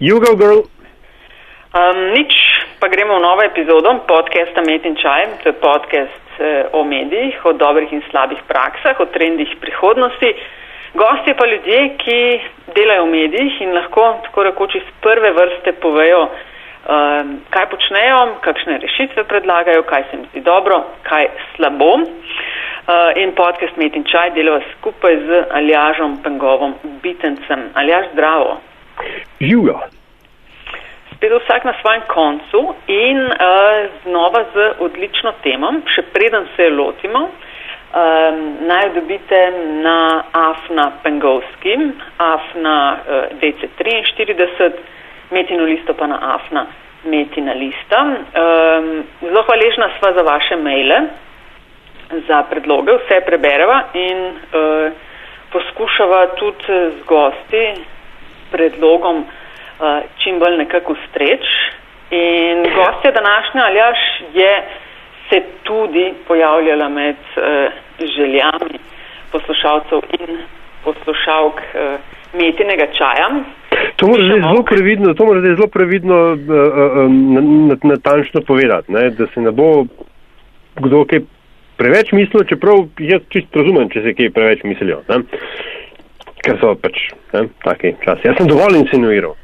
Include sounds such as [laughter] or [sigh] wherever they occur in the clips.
Jugo Girl. Um, nič, pa gremo v novo epizodo podcasta Met in Čaj. To je podcast eh, o medijih, o dobrih in slabih praksah, o trendih prihodnosti. Gosti pa ljudje, ki delajo v medijih in lahko tako rekoč iz prve vrste povejo, um, kaj počnejo, kakšne rešitve predlagajo, kaj se jim zdi dobro, kaj slabo. Uh, in podcast Met in Čaj delava skupaj z Aljažom Pengovom Bitencem. Aljaž, zdravo. Živijo. Spet vsak na svojem koncu in uh, znova z odlično temo, še preden se jo lotimo. Um, naj jo dobite na Afna Pengovski, Afna uh, DC43, Metino listo pa na Afna Metina lista. Um, zelo hvaležna sva za vaše maile, za predloge, vse prebereva in uh, poskušava tudi z gosti predlogom uh, čim bolj nekako streč. In gostja današnja Aljaš je se tudi pojavljala med uh, željami poslušalcev in poslušalk uh, metinega čaja. To mora zdaj zelo previdno, to mora zdaj zelo previdno uh, uh, natančno povedati, ne, da se ne bo kdo kaj preveč mislil, čeprav jaz čist razumem, če se kaj preveč mislijo. Ne ker so pač ne, taki časi. Jaz sem dovolj insinuiral.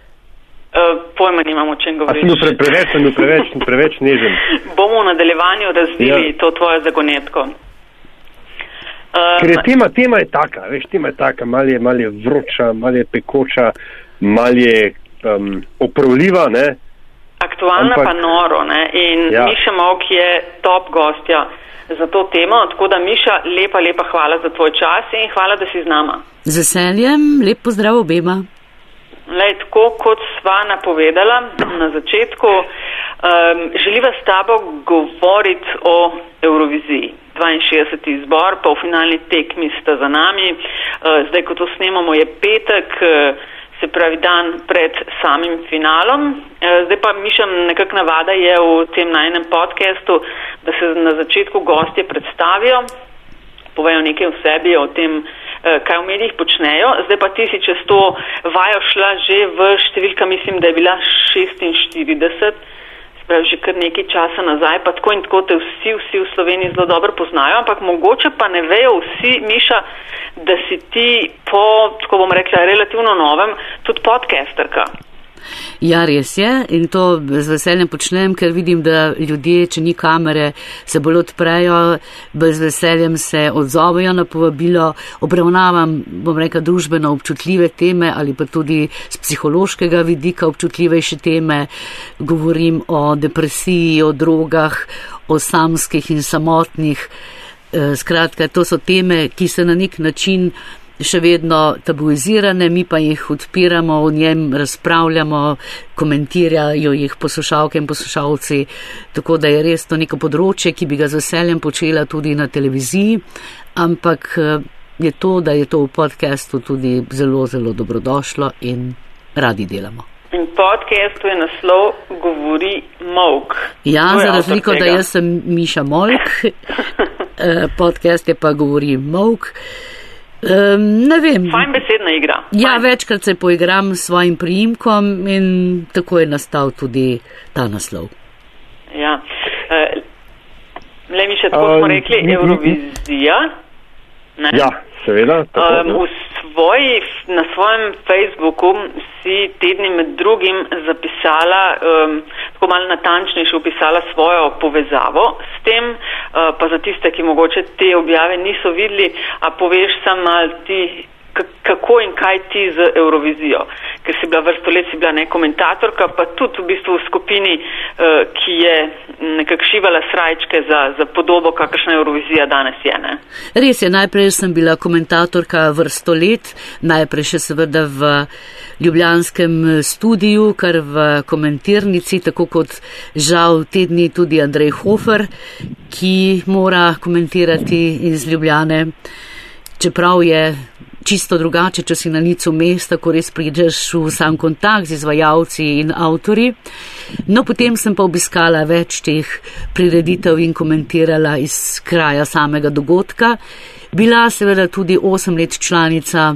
Uh, pojma nimamo, o čem govoriti. Pre, preveč sem bil preveč, [laughs] preveč nežen. Bomo v nadaljevanju razvili ja. to tvoje zagonetko. Uh, ker je tema, tema je taka, veš, tema je taka, mal je, mal je vroča, mal je pekoča, mal je um, opravljiva, ne. Aktualna Ampak, pa noro, ne. In ja. Miša Mok je top gostja za to temo, tako da Miša, lepa, lepa hvala za tvoj čas in hvala, da si z nama. Z veseljem, lep pozdrav obema. Lej, tako kot sva napovedala na začetku, um, želiva s tabo govoriti o Euroviziji. 62. izbor, pa v finalni tekmi sta za nami. Uh, zdaj, ko to snemamo, je petek, uh, se pravi dan pred samim finalom. Uh, zdaj pa mišem nekak navada je v tem najnem podcastu, da se na začetku gostje predstavijo, povejo nekaj o sebi, o tem, Eh, kaj v medijih počnejo. Zdaj pa ti si čez to vajo šla že v številka, mislim, da je bila 46, spravi že kar nekaj časa nazaj, pa tako in tako te vsi, vsi v Sloveniji zelo dobro poznajo, ampak mogoče pa ne vejo vsi, Miša, da si ti po, tako bom rekla, relativno novem, tudi podcasterka. Ja, res je in to z veseljem počnem, ker vidim, da ljudje, če ni kamere, se bolj odprejo, z veseljem se odzovejo na povabilo, obravnavam, bom rekel, družbeno občutljive teme ali pa tudi z psihološkega vidika občutljivejše teme. Govorim o depresiji, o drogah, o samskih in samotnih. Eh, skratka, to so teme, ki se na nek način še vedno tabuizirane, mi pa jih odpiramo, o njem razpravljamo, komentirajo jih poslušalke in poslušalci, tako da je res to neko področje, ki bi ga z veseljem počela tudi na televiziji, ampak eh, je to, da je to v podkastu tudi zelo, zelo dobrodošlo in radi delamo. In podcastu je naslov Govori Mok. Ja, za razliko, da jaz sem Miša Molk, [laughs] eh, podcast je pa Govori Mok. Um, ne vem. Fajn besedna igra. Fajn. Ja, večkrat se poigram s svojim priimkom in tako je nastal tudi ta naslov. Ja. Uh, le mi še tako um, smo rekli, Eurovizija. Ne? Ja, seveda. Tako, um, svoji, na svojem Facebooku si tedni med drugim zapisala, um, tako malo natančnejše opisala svojo povezavo. S tem, uh, pa za tiste, ki mogoče te objave niso videli, a poveš sam mal ti kako in kaj ti z Eurovizijo. Ker si bila vrsto let, si bila ne komentatorka, pa tudi v bistvu v skupini, uh, ki je nekako šivala srajčke za, za podobo, kakršna Eurovizija danes je. Ne? Res je, najprej sem bila komentatorka vrsto let, najprej še seveda v ljubljanskem studiju, kar v komentirnici, tako kot žal tedni tudi Andrej Hofer, ki mora komentirati iz Ljubljane. Čeprav je čisto drugače, če si na licu mesta, ko res prideš v sam kontakt z izvajalci in avtori. No, potem sem pa obiskala več teh prireditev in komentirala iz kraja samega dogodka. Bila seveda tudi osem let članica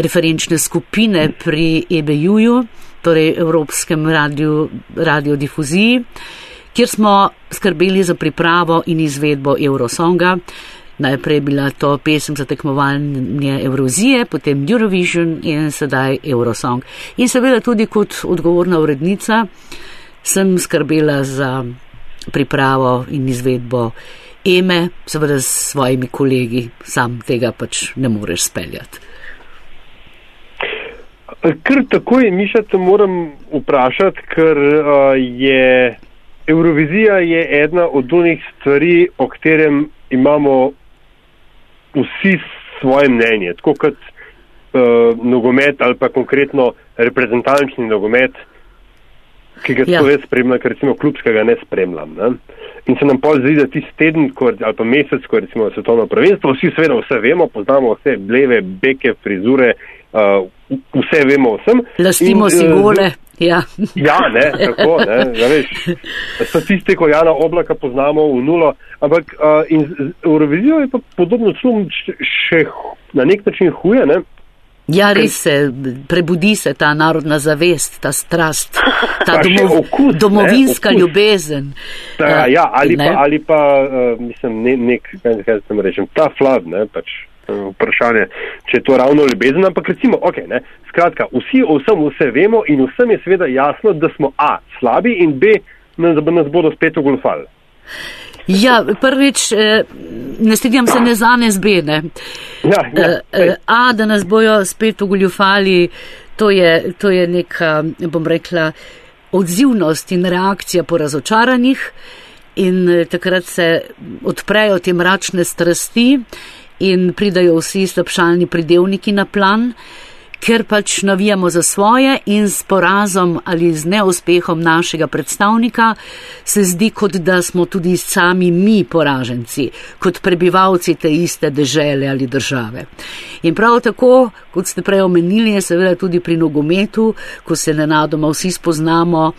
referenčne skupine pri EBU-ju, torej Evropskem radio, radiodifuziji, kjer smo skrbeli za pripravo in izvedbo Eurosonga. Najprej je bila to pesem za tekmovanje Eurozije, potem Eurovision in sedaj Eurosong. In seveda tudi kot odgovorna urednica sem skrbela za pripravo in izvedbo Eme, seveda s svojimi kolegi, sam tega pač ne moreš speljati. Ker tako je, Miša, te moram vprašati, ker uh, je Eurovizija je ena od unih stvari, o katerem imamo vsi svoje mnenje, tako kot uh, nogomet ali pa konkretno reprezentančni nogomet, ki ga ja. jaz spremljam, ker recimo klubskega ne spremljam. Ne? In se nam pa zdi, da tisti teden ko, ali pa mesec, ko recimo svetovno prvenstvo, vsi seveda vse vemo, poznamo vse bleve, beke, frizure, uh, vse vemo vsem. Lastimo si eh, gole. Ja. ja, ne, tako, ne, ja, veš, [laughs] statistiko Jana Oblaka poznamo v nulo, ampak uh, in Eurovizijo je pa podobno šum še na nek način huje, ne. Ja, res se, prebudi se ta narodna zavest, ta strast, ta domov, okus, domovinska ne, ljubezen. Ta, ja, ali ne? pa, ali pa uh, mislim, ne, nek, kaj, kaj se tam rečem, ta flad, ne, pač vprašanje, če je to ravno ljubezen, ampak recimo, ok, ne, skratka, vsi o vsem vse vemo in vsem je seveda jasno, da smo A, slabi in B, nas, nas bodo spet ogolfali. Ja, prvič, eh, ne strinjam se ne za ne zbene. Ja, ja, eh, eh, A, da nas bojo spet ogoljufali, to je, to je neka, bom rekla, odzivnost in reakcija po razočaranjih in takrat se odprejo te mračne strasti in pridajo vsi slabšalni pridevniki na plan, ker pač navijamo za svoje in s porazom ali z neuspehom našega predstavnika se zdi, kot da smo tudi sami mi poraženci, kot prebivalci te iste dežele ali države. In prav tako, kot ste prej omenili, je seveda tudi pri nogometu, ko se nenadoma vsi spoznamo,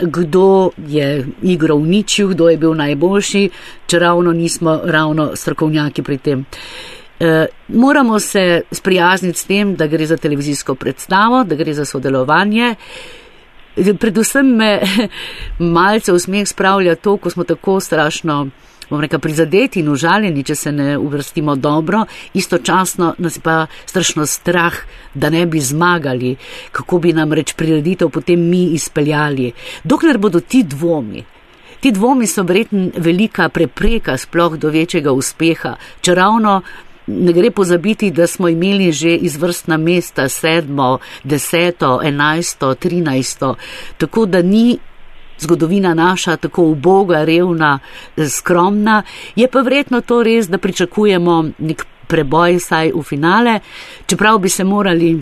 kdo je igro uničil, kdo je bil najboljši, če ravno nismo ravno strokovnjaki pri tem. E, moramo se sprijazniti s tem, da gre za televizijsko predstavo, da gre za sodelovanje. Predvsem me [laughs] malce v smeh spravlja to, ko smo tako strašno bom rekel, prizadeti in užaljeni, če se ne uvrstimo dobro, istočasno nas pa strašno strah, da ne bi zmagali, kako bi nam reč prireditev potem mi izpeljali. Dokler bodo ti dvomi. Ti dvomi so verjetno velika prepreka sploh do večjega uspeha, če ravno ne gre pozabiti, da smo imeli že izvrstna mesta sedmo, deseto, enajsto, trinajsto, tako da ni zgodovina naša tako uboga, revna, skromna, je pa vredno to res, da pričakujemo nek preboj saj v finale, čeprav bi se morali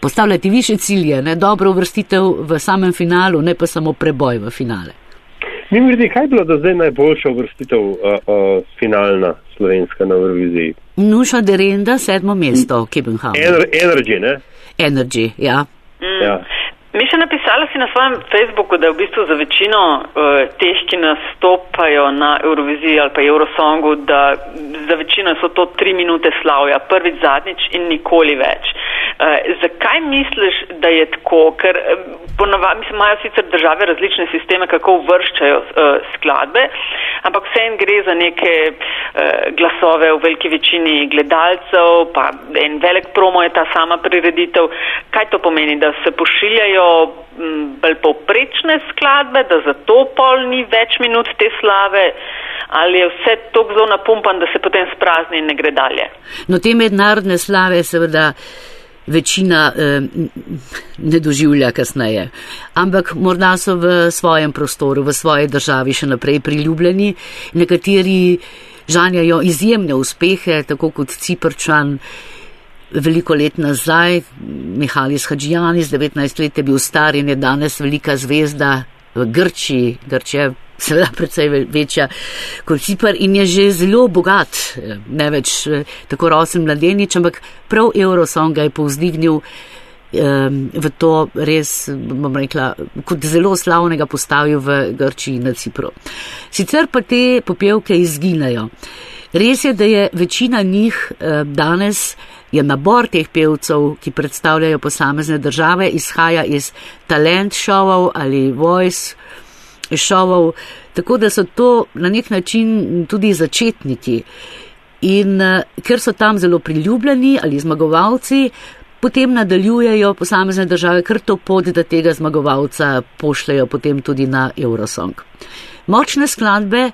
postavljati više cilje, ne dobro uvrstitev v samem finalu, ne pa samo preboj v finale. Mi vidi, kaj je bilo do zdaj najboljša uvrstitev uh, uh, finalna slovenska na Euroviziji? Nuša Derenda, sedmo mesto, Kibenham. Ener energy, ne? Energy, ja. Mm. ja. Miša, napisala si na svojem Facebooku, da v bistvu za večino uh, teh, ki nastopajo na Euroviziji ali pa Eurosongu, da za večino so to tri minute slavja, prvič, zadnjič in nikoli več. Uh, zakaj misliš, da je tako? Ker uh, ponavadi, mislim, imajo sicer države različne sisteme, kako vrščajo uh, skladbe, ampak vse en gre za neke uh, glasove v veliki večini gledalcev, pa en velik promo je ta sama prireditev. Kaj to pomeni, da se pošiljajo mm, bolj povprečne skladbe, da zato pol ni več minut te slave, ali je vse tako zelo napumpan, da se potem sprazni in ne gre dalje. No, te mednarodne slave seveda večina eh, ne doživlja kasneje, ampak morda so v svojem prostoru, v svoji državi še naprej priljubljeni, nekateri žanjajo izjemne uspehe, tako kot Ciprčan veliko let nazaj, Mihalis Hadžijanis, 19 let je bil star in je danes velika zvezda v Grčiji, Grčija seveda precej večja kot Cipar in je že zelo bogat, ne več eh, tako rosen mladenič, ampak prav Eurosong ga je povzdignil v to res, bom rekla, kot zelo slavnega postavil v Grčiji na Cipru. Sicer pa te popevke izginejo. Res je, da je večina njih eh, danes, je nabor teh pevcev, ki predstavljajo posamezne države, izhaja iz talent šovov ali voice šovov, tako da so to na nek način tudi začetniki. In eh, ker so tam zelo priljubljeni ali zmagovalci, potem nadaljujejo posamezne države kar to pot, da tega zmagovalca pošljajo potem tudi na Eurosong. Močne skladbe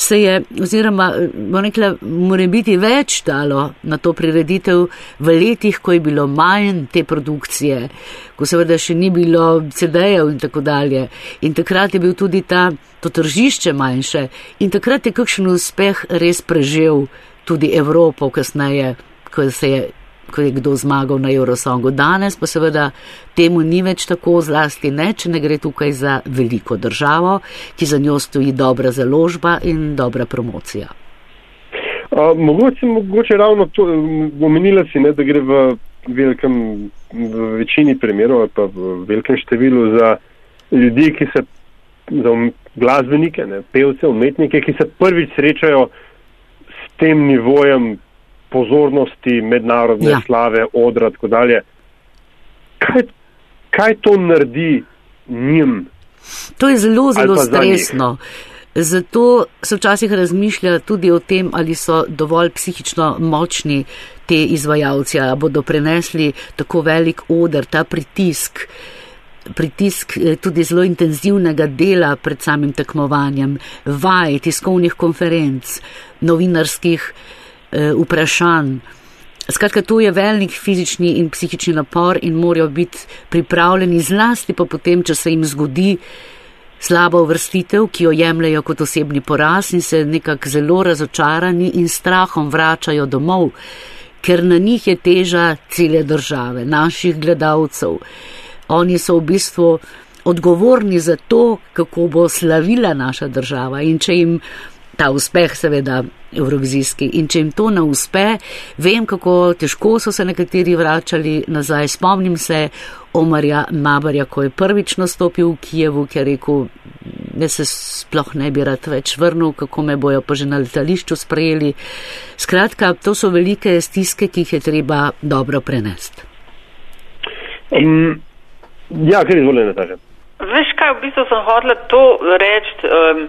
se je, oziroma, rekla, mora biti več dalo na to prireditev v letih, ko je bilo manj te produkcije, ko seveda še ni bilo CD-jev in tako dalje. In takrat je bil tudi ta, to tržišče manjše in takrat je kakšen uspeh res prežel tudi Evropo kasneje, ko se je ko je kdo zmagal na Eurosongu. Danes pa seveda temu ni več tako zlasti ne, če ne gre tukaj za veliko državo, ki za njo stoji dobra založba in dobra promocija. A, mogoče, mogoče ravno to, omenila si, ne, da gre v velikem, v večini primerov ali pa v velikem številu za ljudi, ki se, za glasbenike, ne, pevce, umetnike, ki se prvič srečajo s tem nivojem pozornosti, mednarodne ja. slave, odra in tako dalje. Kaj, kaj to naredi njim? To je zelo, zelo stresno. Zato se včasih razmišlja tudi o tem, ali so dovolj psihično močni te izvajalci, ali bodo prenesli tako velik odr, ta pritisk, pritisk eh, tudi zelo intenzivnega dela pred samim tekmovanjem, vaj, tiskovnih konferenc, novinarskih Eh, vprašanj. Skratka, to je velik fizični in psihični napor in morajo biti pripravljeni zlasti pa potem, če se jim zgodi slaba uvrstitev, ki jo jemljajo kot osebni poraz in se nekako zelo razočarani in strahom vračajo domov, ker na njih je teža cele države, naših gledalcev. Oni so v bistvu odgovorni za to, kako bo slavila naša država in če jim ta uspeh seveda Eurovizijski. In če jim to ne uspe, vem, kako težko so se nekateri vračali nazaj. Spomnim se Omarja Mabarja, ko je prvič nastopil v Kijevu, ki je rekel, da se sploh ne bi rad več vrnil, kako me bojo pa že na letališču sprejeli. Skratka, to so velike stiske, ki jih je treba dobro prenesti. Um, ja, ker izvoljene, Nataša. Veš kaj, v bistvu sem hodila to reči. Um,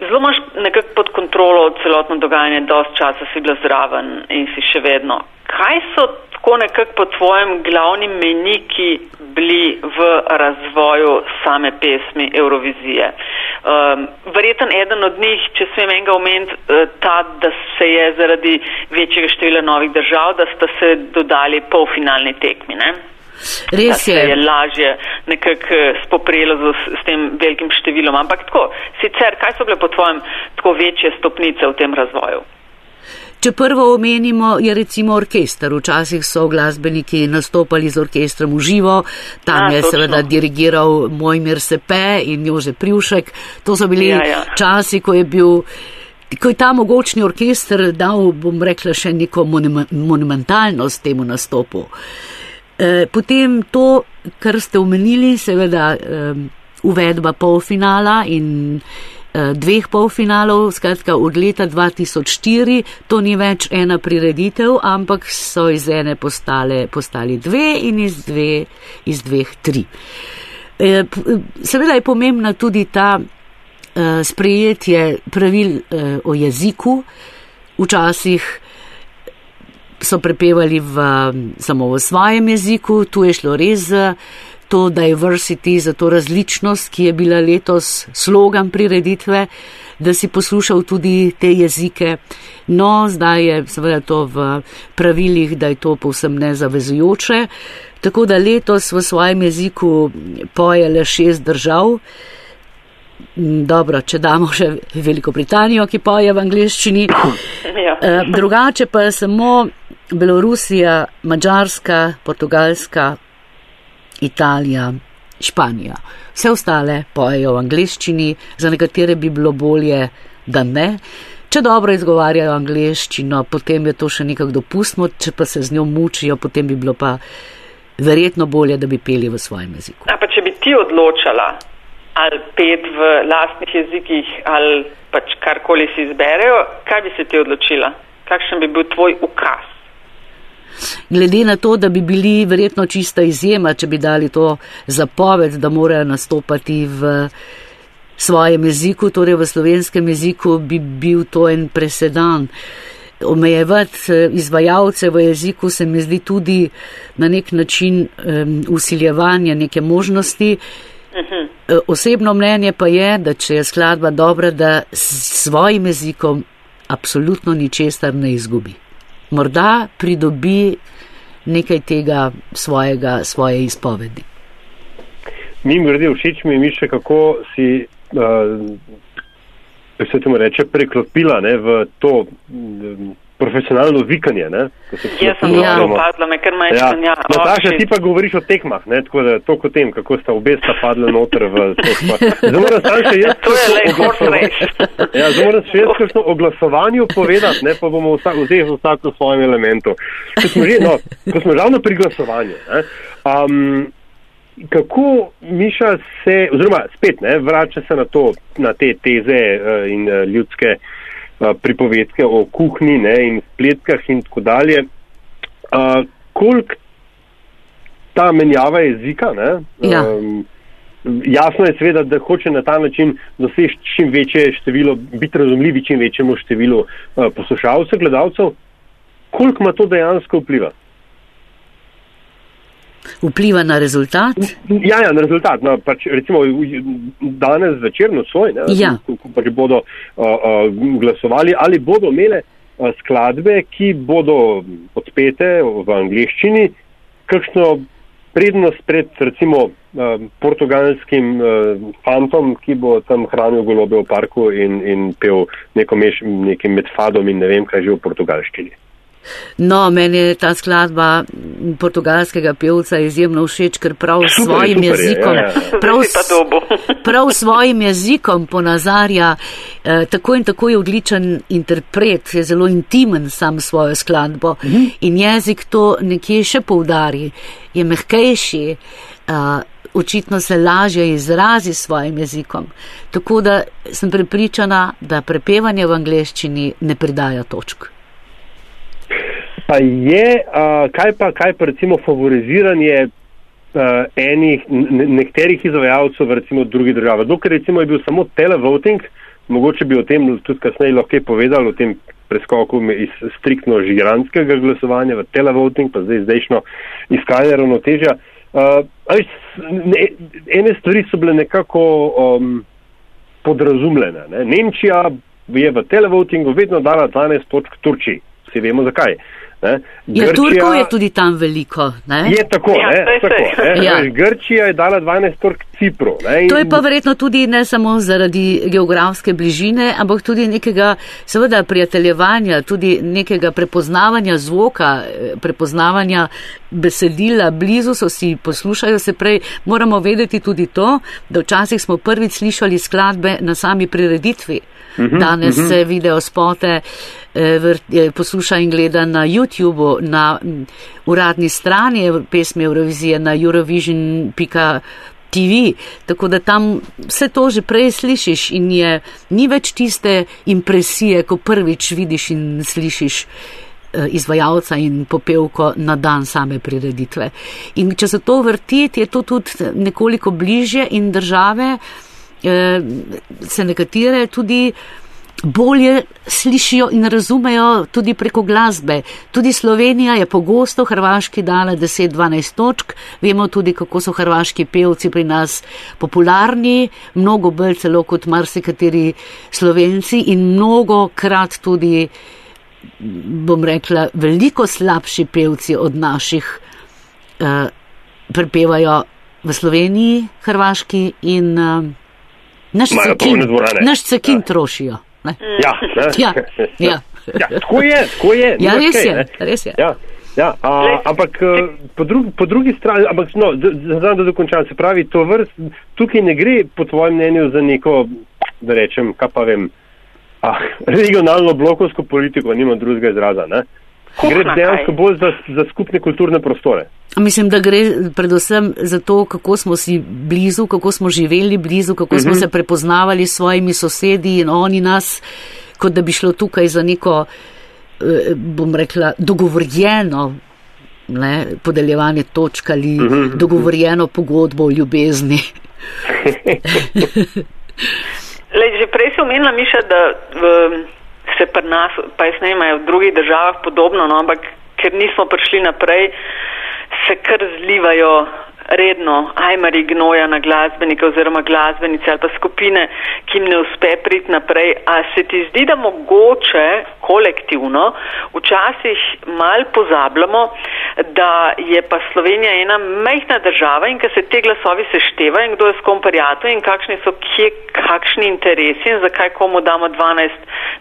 Zelo imaš nekako pod kontrolo celotno dogajanje, dost časa si bila zraven in si še vedno. Kaj so tako nekako po tvojem glavni meniki bili v razvoju same pesmi Eurovizije? Um, verjeten eden od njih, če smem enega omeniti, uh, ta, da se je zaradi večjega števila novih držav, da sta se dodali polfinalni tekmi. Ne? Res je. Da se je lažje nekako eh, spoprijelo z, s tem velikim številom. Ampak tako, sicer, kaj so bile po tvojem tako večje stopnice v tem razvoju? Če prvo omenimo, je recimo orkester. Včasih so glasbeniki nastopali z orkestrom v živo, tam A, je točno. seveda dirigiral Mojmir Sepe in Jože Privšek. To so bili ja, ja. časi, ko je bil. Ko je ta mogočni orkester dal, bom rekla, še neko monumentalnost temu nastopu. Eh, potem to, kar ste omenili, seveda uvedba polfinala in eh, dveh polfinalov, skratka od leta 2004, to ni več ena prireditev, ampak so iz ene postale, postali dve in iz, dve, iz dveh tri. Eh, seveda je pomembna tudi ta sprejetje pravil o jeziku, včasih so prepevali v, samo v svojem jeziku, tu je šlo res za to diversity, za to različnost, ki je bila letos slogan prireditve, da si poslušal tudi te jezike. No, zdaj je seveda to v pravilih, da je to povsem nezavezujoče. Tako da letos v svojem jeziku poje le šest držav. Dobro, če damo še Veliko Britanijo, ki poje v angliščini. Ja. Eh, drugače pa je samo Belorusija, Mačarska, Portugalska, Italija, Španija. Vse ostale pojejo v angliščini, za nekatere bi bilo bolje, da ne. Če dobro izgovarjajo angliščino, potem je to še nekako dopustno, če pa se z njo mučijo, potem bi bilo pa verjetno bolje, da bi peli v svojem jeziku. A pa če bi ti odločala, ali pet v lastnih jezikih ali pač karkoli si izberejo, kaj bi se ti odločila? Kakšen bi bil tvoj ukaz? Glede na to, da bi bili verjetno čista izjema, če bi dali to zapoved, da morajo nastopati v svojem jeziku, torej v slovenskem jeziku, bi bil to en presedan. Omejevati eh, izvajalce v jeziku se mi zdi tudi na nek način um, usiljevanje neke možnosti. Uh-huh. Osebno mnenje pa je, da če je skladba dobra, da s svojim jezikom absolutno ničesar ne izgubi. Morda pridobi nekaj tega svojega, svoje izpovedi. Mi grede všeč mi je, kako si uh, se temu reče, preklopila ne, v to um, profesionalno vikanje. Ne, Jaz sem ja. padla, me kar manj šanja. Ja. Nataša, ti pa govoriš o tekmah, ne, tako da to kot tem, kako sta obe sta padla noter v to spad. [laughs] Zdaj moram sam še jaz to oglasovanje. [laughs] Ja, zdaj moram še jaz kakšno o glasovanju povedati, ne, pa bomo vsak, vzeli vsak v svojem elementu. Ko smo že, no, ko smo ravno pri glasovanju, ne, um, kako Miša se, oziroma spet ne, vrača se na, to, na te teze uh, in uh, ljudske uh, pripovedke o kuhni ne, in spletkah in tako dalje. Uh, koliko ta menjava jezika? Ne, ja. um, jasno je seveda, da hoče na ta način doseči čim večje število, biti razumljivi čim večjemu številu uh, poslušalcev, gledalcev. Koliko ima to dejansko vpliva? Vpliva na rezultat? Ja, ja na rezultat. No, pač, recimo danes zvečer nocoj, ja. ko, ko pač bodo uh, uh, glasovali, ali bodo imele uh, skladbe, ki bodo odpete v angliščini, kakšno prednost pred recimo uh, portugalskim uh, fantom, ki bo tam hranil golobe v parku in, in pel neko meš, nekim med fadom in ne vem, kaj že v portugalščini. No, meni je ta skladba portugalskega pevca izjemno všeč, ker prav s svojim super, jezikom, je, je, je. prav, [laughs] prav s svojim jezikom ponazarja, eh, tako in tako je odličen interpret, je zelo intimen sam svojo skladbo mhm. in jezik to nekje še poudari, je mehkejši. Eh, Očitno se lažje izrazi s svojim jezikom. Tako da sem prepričana, da prepevanje v angleščini ne pridaja točk pa je, uh, kaj pa, kaj pa recimo favoriziranje uh, enih, nekaterih izvajalcev v recimo drugih državah. Dokler recimo je bil samo televoting, mogoče bi o tem tudi kasneje lahko povedal, o tem preskoku iz striktno žiranskega glasovanja v televoting, pa zdaj zdajšno iskanje ravnotežja. Uh, ne, ene stvari so bile nekako um, podrazumljene. Ne? Nemčija je v televotingu vedno dala 12 točk Turčiji. Vsi vemo zakaj. Uh, Ja, Grčija, Turkov je tudi tam veliko. Ne? Je tako, ja, ne? tako ne? Ja. Grčija je dala 12 Turk Cipru. Ne? To je pa verjetno tudi ne samo zaradi geografske bližine, ampak tudi nekega, seveda, prijateljevanja, tudi nekega prepoznavanja zvoka, prepoznavanja besedila, blizu so si, poslušajo se prej. Moramo vedeti tudi to, da včasih smo prvič slišali skladbe na sami prireditvi. Mhm, Danes se uh -huh. video spote eh, posluša in gleda na YouTubu, na uradni strani pesmi Eurovizije, na Eurovision.tv, tako da tam vse to že prej slišiš in je, ni več tiste impresije, ko prvič vidiš in slišiš eh, izvajalca in popevko na dan same prireditve. In če se to vrti, je to tudi nekoliko bližje in države, Eh, se nekatere tudi bolje slišijo in razumejo tudi preko glasbe. Tudi Slovenija je pogosto Hrvaški dala 10-12 točk. Vemo tudi, kako so hrvaški pevci pri nas popularni, mnogo bolj celo kot marsikateri Slovenci in mnogo krat tudi, bom rekla, veliko slabši pevci od naših uh, prepevajo v Sloveniji, Hrvaški in uh, Naš cekin, naš cekin ja. trošijo. Ne? Ja, ne? [laughs] ja, ja. ja, tako je, tako je. Ja, res je, res je. Ja. Ja, a, ampak eh, po, drug, po drugi strani, ampak no, znam, da dokončam, se pravi, to vrst, tukaj ne gre po tvojem mnenju za neko, da rečem, kaj pa vem, ah, [laughs] regionalno blokovsko politiko, nima drugega izraza, ne? Gre dejansko bolj za, za skupne kulturne prostore. Mislim, da gre predvsem za to, kako smo si blizu, kako smo živeli blizu, kako uh -huh. smo mhm. se prepoznavali s svojimi sosedi in oni nas, kot da bi šlo tukaj za neko, eh, bom rekla, dogovorjeno ne, podeljevanje točk ali uh mhm. -huh. dogovorjeno pogodbo o ljubezni. [laughs] [laughs] Lej, že prej si omenila, Miša, da v, se pri nas, pa jaz ne vem, v drugih državah podobno, no, ampak ker nismo prišli naprej, se kar zlivajo redno ajmari gnoja na glasbenike oziroma glasbenice ali pa skupine, ki jim ne uspe priti naprej. A se ti zdi, da mogoče kolektivno včasih mal pozabljamo, da je pa Slovenija ena mehna država in ker se te glasovi seštevajo in kdo je s kom prijatelj in kakšni so kje, kakšni interesi in zakaj komu damo 12,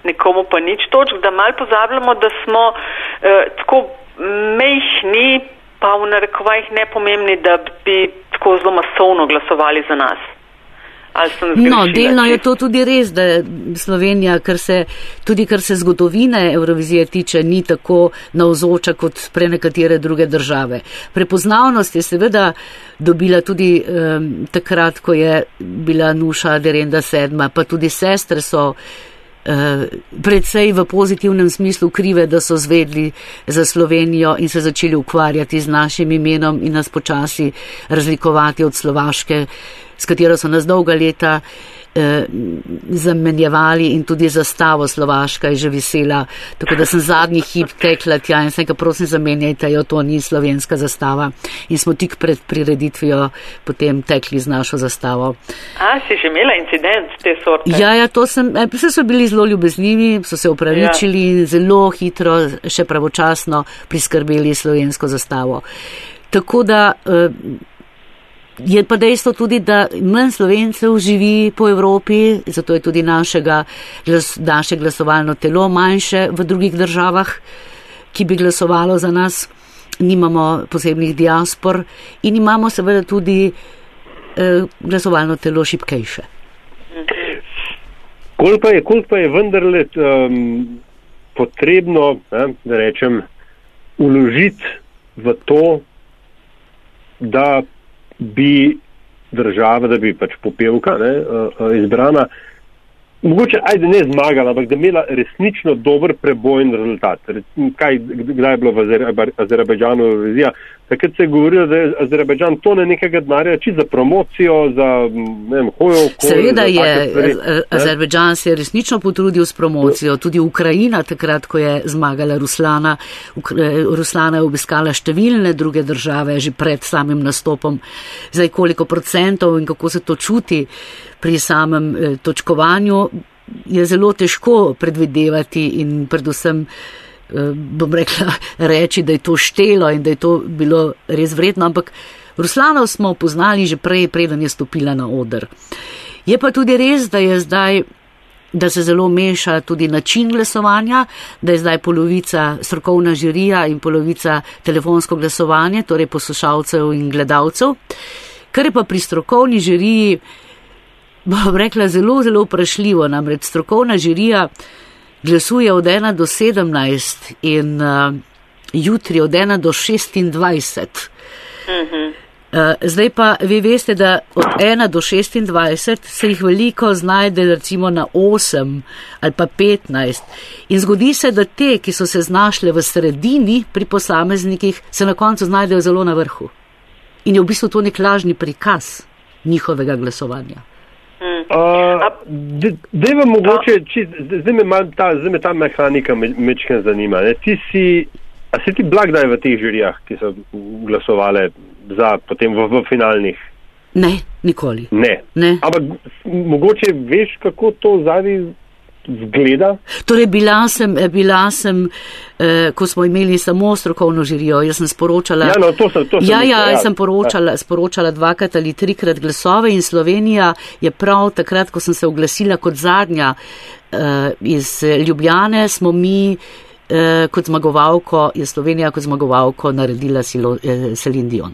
nekomu pa nič točk, da mal pozabljamo, da smo eh, tako mehni pa v narekovajih ne pomembni, da bi tako zelo masovno glasovali za nas. No, delno je to tudi res, da Slovenija, kar se, tudi kar se zgodovine Eurovizije tiče, ni tako navzoča kot pre nekatere druge države. Prepoznavnost je seveda dobila tudi um, takrat, ko je bila Nuša Derenda sedma, pa tudi sestre so Eh, predvsej v pozitivnem smislu krive, da so zvedli za Slovenijo in se začeli ukvarjati z našim imenom in nas počasi razlikovati od Slovaške, s katero so nas dolga leta eh, zamenjevali in tudi zastavo Slovaška je že visela, tako da sem zadnji hip tekla tja in sem ga prosim zamenjajte, jo to ni slovenska zastava in smo tik pred prireditvijo potem tekli z našo zastavo. A, si že imela incident te sorte? Ja, ja, to sem, eh, vse so bili zelo ljubeznivi, so se upravičili in ja. zelo hitro, še pravočasno priskrbeli slovensko zastavo. Tako da eh, Je pa dejstvo tudi, da manj slovencev živi po Evropi, zato je tudi našega, glas, naše glasovalno telo manjše v drugih državah, ki bi glasovalo za nas. Nimamo posebnih diaspor in imamo seveda tudi eh, glasovalno telo šipkejše. Koliko pa je, pa je vendarle um, potrebno, ne, da rečem, uložiti v to, da bi država, da bi pač popevka ne, uh, izbrana, mogoče ajde ne zmagala, ampak da imela resnično dober prebojni rezultat. Kaj, kdaj je bilo v Azerbajdžanu vizija? Takrat se je govorilo, da je Azerbajdžan tone nekega denarja či za promocijo, za vem, hojo. Seveda je, Azerbajdžan se je resnično potrudil s promocijo, tudi Ukrajina takrat, ko je zmagala Ruslana. Ruslana je obiskala številne druge države že pred samim nastopom. Zdaj, koliko procentov in kako se to čuti pri samem eh, točkovanju, je zelo težko predvidevati in predvsem, eh, bom rekla, [laughs] reči, da je to štelo in da je to bilo res vredno, ampak Ruslanov smo poznali že prej, preden je stopila na odr. Je pa tudi res, da je zdaj da se zelo meša tudi način glasovanja, da je zdaj polovica strokovna žirija in polovica telefonsko glasovanje, torej poslušalcev in gledalcev. Kar je pa pri strokovni žiriji bom rekla, zelo, zelo vprašljivo. Namreč strokovna žirija glasuje od 1 do 17 in uh, jutri od 1 do 26. Uh, zdaj pa vi veste, da od 1 do 26 se jih veliko znajde recimo na 8 ali pa 15. In zgodi se, da te, ki so se znašle v sredini pri posameznikih, se na koncu znajdejo zelo na vrhu. In je v bistvu to nek lažni prikaz njihovega glasovanja. Zdaj vam mogoče, či, zdaj me ta, zdaj me ta mehanika mečken zanima. Ne? Ti si, a si ti blagdaj v teh žirijah, ki so glasovali za potem v, v finalnih? Ne, nikoli. Ne. ne. Ampak mogoče veš, kako to zadnji zgleda? Torej, bila sem, eh, bila sem eh, ko smo imeli samo strokovno žirijo, jaz sem sporočala. Ja, no, to sem, to sem ja, ja, jaz sem poročala, sporočala dvakrat ali trikrat glasove in Slovenija je prav takrat, ko sem se oglasila kot zadnja eh, iz Ljubljane, smo mi eh, kot zmagovalko, je Slovenija kot zmagovalko naredila Silo, eh, Selin Dion.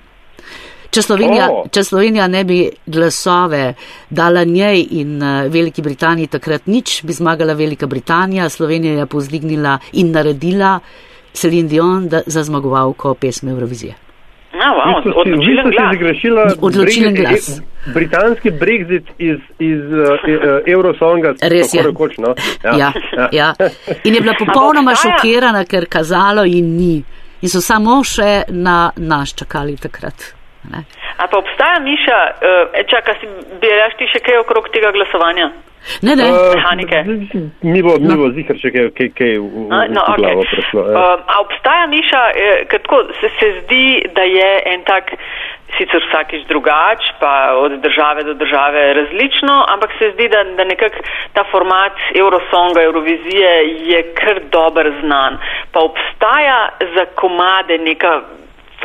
Če Slovenija, oh. če Slovenija ne bi glasove dala njej in uh, Veliki Britaniji takrat nič, bi zmagala Velika Britanija, Slovenija je povzdignila in naredila Celine Dion da, za zmagovalko pesmi Eurovizije. No, wow, si zgrešila Odločilen glas. britanski brexit iz, iz uh, uh, Eurosonga. [laughs] Res je. Rekoč, no? ja, ja, ja. In je bila [laughs] popolnoma šokirana, ker kazalo in ni. In so samo še na nas čakali takrat. Ne. A pa obstaja Miša, uh, čaka si, bi reš ti še kaj okrog tega glasovanja? Ne, ne. Uh, Mehanike. Mi bo, mi bo zihar še kaj, kaj, kaj v, v, A, no, v okay. glavo prišlo. Ja. Um, a obstaja Miša, eh, ker tako se, se zdi, da je en tak, sicer vsakič drugač, pa od države do države različno, ampak se zdi, da, da nekako ta format Eurosonga, Eurovizije je kar dober znan. Pa obstaja za komade neka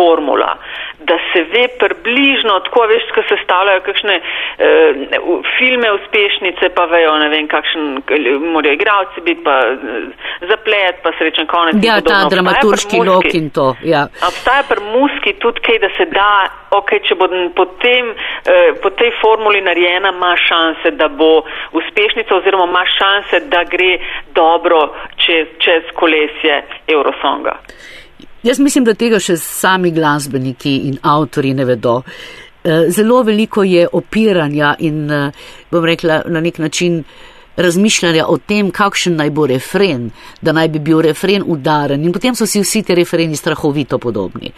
formula, da se ve približno, tako veš, ko se stavljajo kakšne eh, filme uspešnice, pa vejo, ne vem, kakšen morajo igravci biti, pa eh, zaplet, pa srečen konec. Ja, ta dramaturški lok in to. Ja. Obstaja pri muski tudi kaj, da se da, ok, če bo po, tem, eh, po tej formuli narejena, ima šanse, da bo uspešnica oziroma ima šanse, da gre dobro čez, čez kolesje Eurosonga. Jaz mislim, da tega še sami glasbeniki in avtori ne vedo. Eh, Zelo veliko je opiranja in, eh, bom rekla, na nek način razmišljanja o tem, kakšen naj bo refren, da naj bi bil refren udaren in potem so si vsi ti refreni strahovito podobni.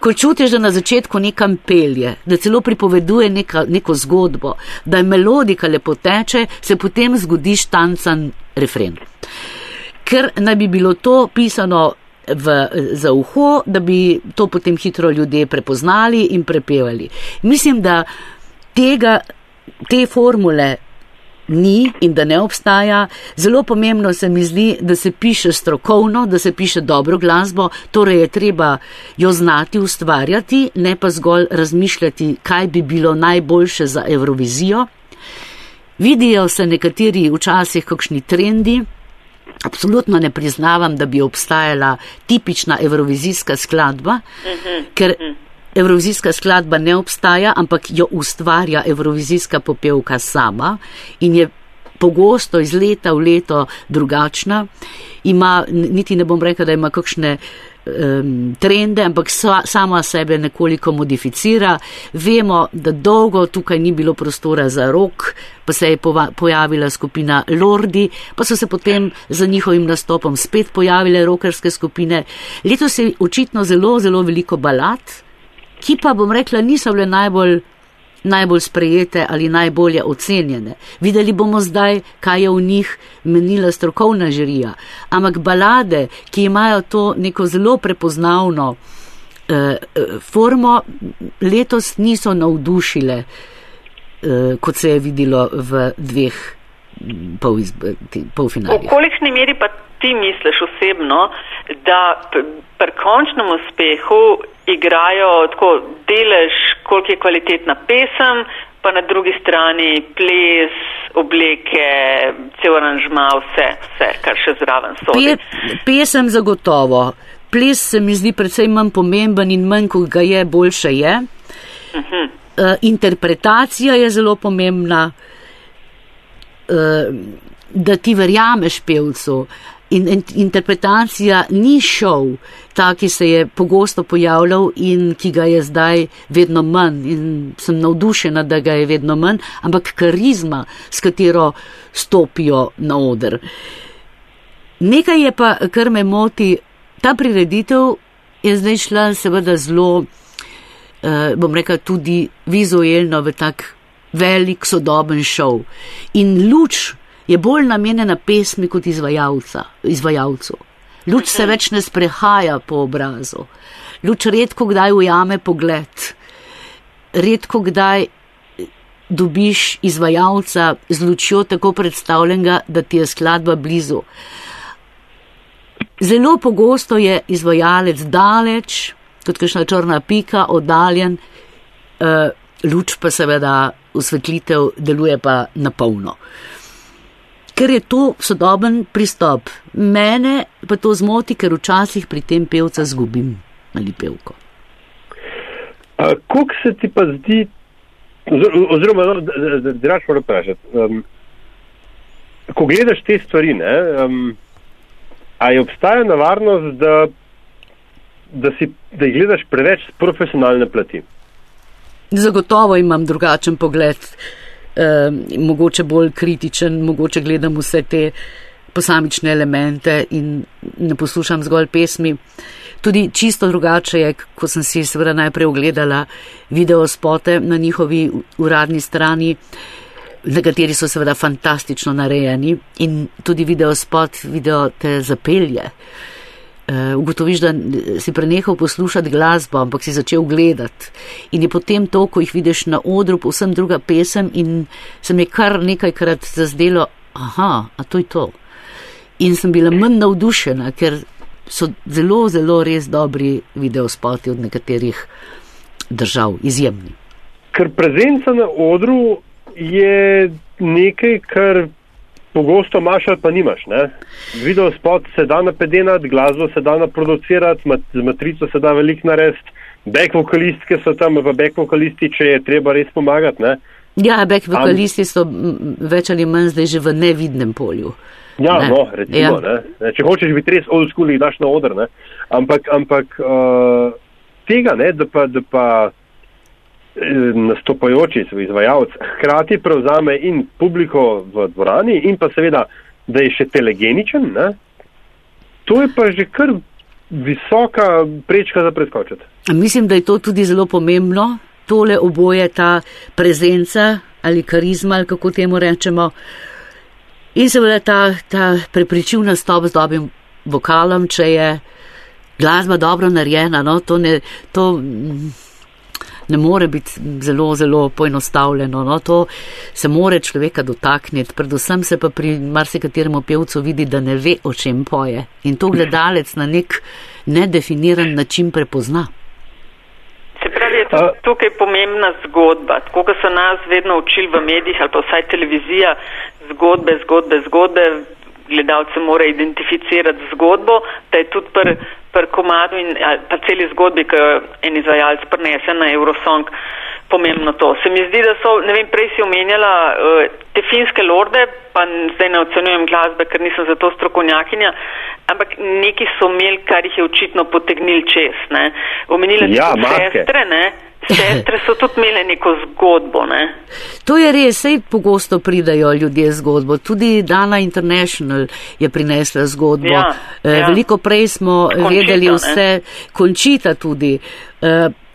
Ko čutiš, da na začetku nekam pelje, da celo pripoveduje neka, neko zgodbo, da je melodika lepo teče, se potem zgodi štancan refren ker naj bi bilo to pisano v, za uho, da bi to potem hitro ljudje prepoznali in prepevali. Mislim, da tega, te formule ni in da ne obstaja. Zelo pomembno se mi zdi, da se piše strokovno, da se piše dobro glasbo, torej je treba jo znati ustvarjati, ne pa zgolj razmišljati, kaj bi bilo najboljše za Eurovizijo. Vidijo se nekateri včasih kakšni trendi, Absolutno ne priznavam, da bi obstajala tipična evrovizijska skladba, ker evrovizijska skladba ne obstaja, ampak jo ustvarja evrovizijska popevka sama in je pogosto iz leta v leto drugačna. Ima, niti ne bom rekla, da ima kakšne um, trende, ampak sa, sama sebe nekoliko modificira. Vemo, da dolgo tukaj ni bilo prostora za rok, pa se je pova, pojavila skupina Lordi, pa so se potem za njihovim nastopom spet pojavile rokerske skupine. Letos je očitno zelo, zelo veliko balad, ki pa bom rekla niso bile najbolj najbolj sprejete ali najbolje ocenjene. Videli bomo zdaj, kaj je v njih menila strokovna žirija. Ampak balade, ki imajo to neko zelo prepoznavno eh, formo, letos niso navdušile, eh, kot se je videlo v dveh pol polfinalih. V kolikšni meri pa ti misliš osebno, da pri končnem uspehu igrajo tako delež, koliko je kvalitetna pesem, pa na drugi strani ples, obleke, cel aranžma, vse, vse, kar še zraven so. Pe, pesem zagotovo. Ples se mi zdi predvsej manj pomemben in manj, ko ga je, boljše je. Uh -huh. uh, interpretacija je zelo pomembna, uh, da ti verjameš pevcu. In interpretacija ni šov, ta, ki se je pogosto pojavljal in ki ga je zdaj vedno manj. In sem navdušena, da ga je vedno manj, ampak karizma, s katero stopijo na oder. Nekaj je pa, kar me moti, ta prireditev je zdaj šla seveda zelo, eh, bom rekla, tudi vizualno v tak velik sodoben šov. In luč je bolj namenjena pesmi kot izvajalcu. Luč se več ne sprehaja po obrazu. Luč redko kdaj ujame pogled. Redko kdaj dobiš izvajalca z lučjo tako predstavljenega, da ti je skladba blizu. Zelo pogosto je izvajalec daleč, kot kakšna črna pika, oddaljen, uh, luč pa seveda osvetlitev deluje pa na polno. Ker je to sodoben pristop. Mene pa to zmoti, ker včasih pri tem pevca zgubim ali pevko. Kako se ti pa zdi, oziroma, no, da raš moram vprašati, um, ko gledaš te stvari, ne, um, A je obstaja nevarnost, da, da, da jih gledaš preveč z profesionalne plati? Zagotovo imam drugačen pogled, eh, mogoče bolj kritičen, mogoče gledam vse te posamične elemente in ne poslušam zgolj pesmi. Tudi čisto drugače je, ko sem si seveda najprej ogledala video spote na njihovi uradni strani, nekateri so seveda fantastično narejeni in tudi video spot, video te zapelje. Uh, ugotoviš, da si prenehal poslušati glasbo, ampak si začel gledati. In je potem to, ko jih vidiš na odru, povsem druga pesem in se mi je kar nekajkrat zazdelo, aha, a to je to. In sem bila manj navdušena, ker so zelo, zelo res dobri videospoti od nekaterih držav, izjemni. Ker prezenca na odru je nekaj, kar pogosto imaš ali pa nimaš. Ne? Video spot se da napedenati, glasbo se da naproducirati, z matrico se da velik narediti, back vokalistke so tam, pa back vokalisti, če je treba res pomagati. Ne? Ja, back vokalisti so več ali manj zdaj že v nevidnem polju. Ja, ne. no, recimo, ja. Ne? če hočeš biti res old school, jih daš na odr, ne? ampak, ampak uh, tega, ne, da pa, da pa nastopajoči, izvajalec, hkrati prevzame in publiko v dvorani in pa seveda, da je še telegeničen, ne? to je pa že kar visoka prečka za preskočiti. Mislim, da je to tudi zelo pomembno, tole oboje, ta prezenca ali karizma, ali kako temu rečemo. In seveda ta, ta prepričljiv nastop z dobrim vokalom, če je glasba dobro narejena, no, to ne. To, ne more biti zelo, zelo poenostavljeno. No? To se more človeka dotakniti, predvsem se pa pri marsikaterem pevcu vidi, da ne ve, o čem poje. In to gledalec na nek nedefiniran način prepozna. Se pravi, je tukaj pomembna zgodba. Tako kot so nas vedno učili v medijih ali pa vsaj televizija, zgodbe, zgodbe, zgodbe, gledalce mora identificirati zgodbo, da je tudi pri pr komadu in pa celi zgodbi, ki en izvajalec prenese na Eurosong, pomembno to. Se mi zdi, da so, ne vem, prej si omenjala uh, te finske lorde, pa zdaj ne ocenjujem glasbe, ker nisem za to strokovnjakinja, ampak neki so imeli, kar jih je očitno potegnil čez. Omenila ja, si sestre, ne? Sestre so tudi imele neko zgodbo. Ne? To je res, sej pogosto pridajo ljudje zgodbo. Tudi Dana International je prinesla zgodbo. Ja, ja. Veliko prej smo končita, vedeli vse, ne? končita tudi.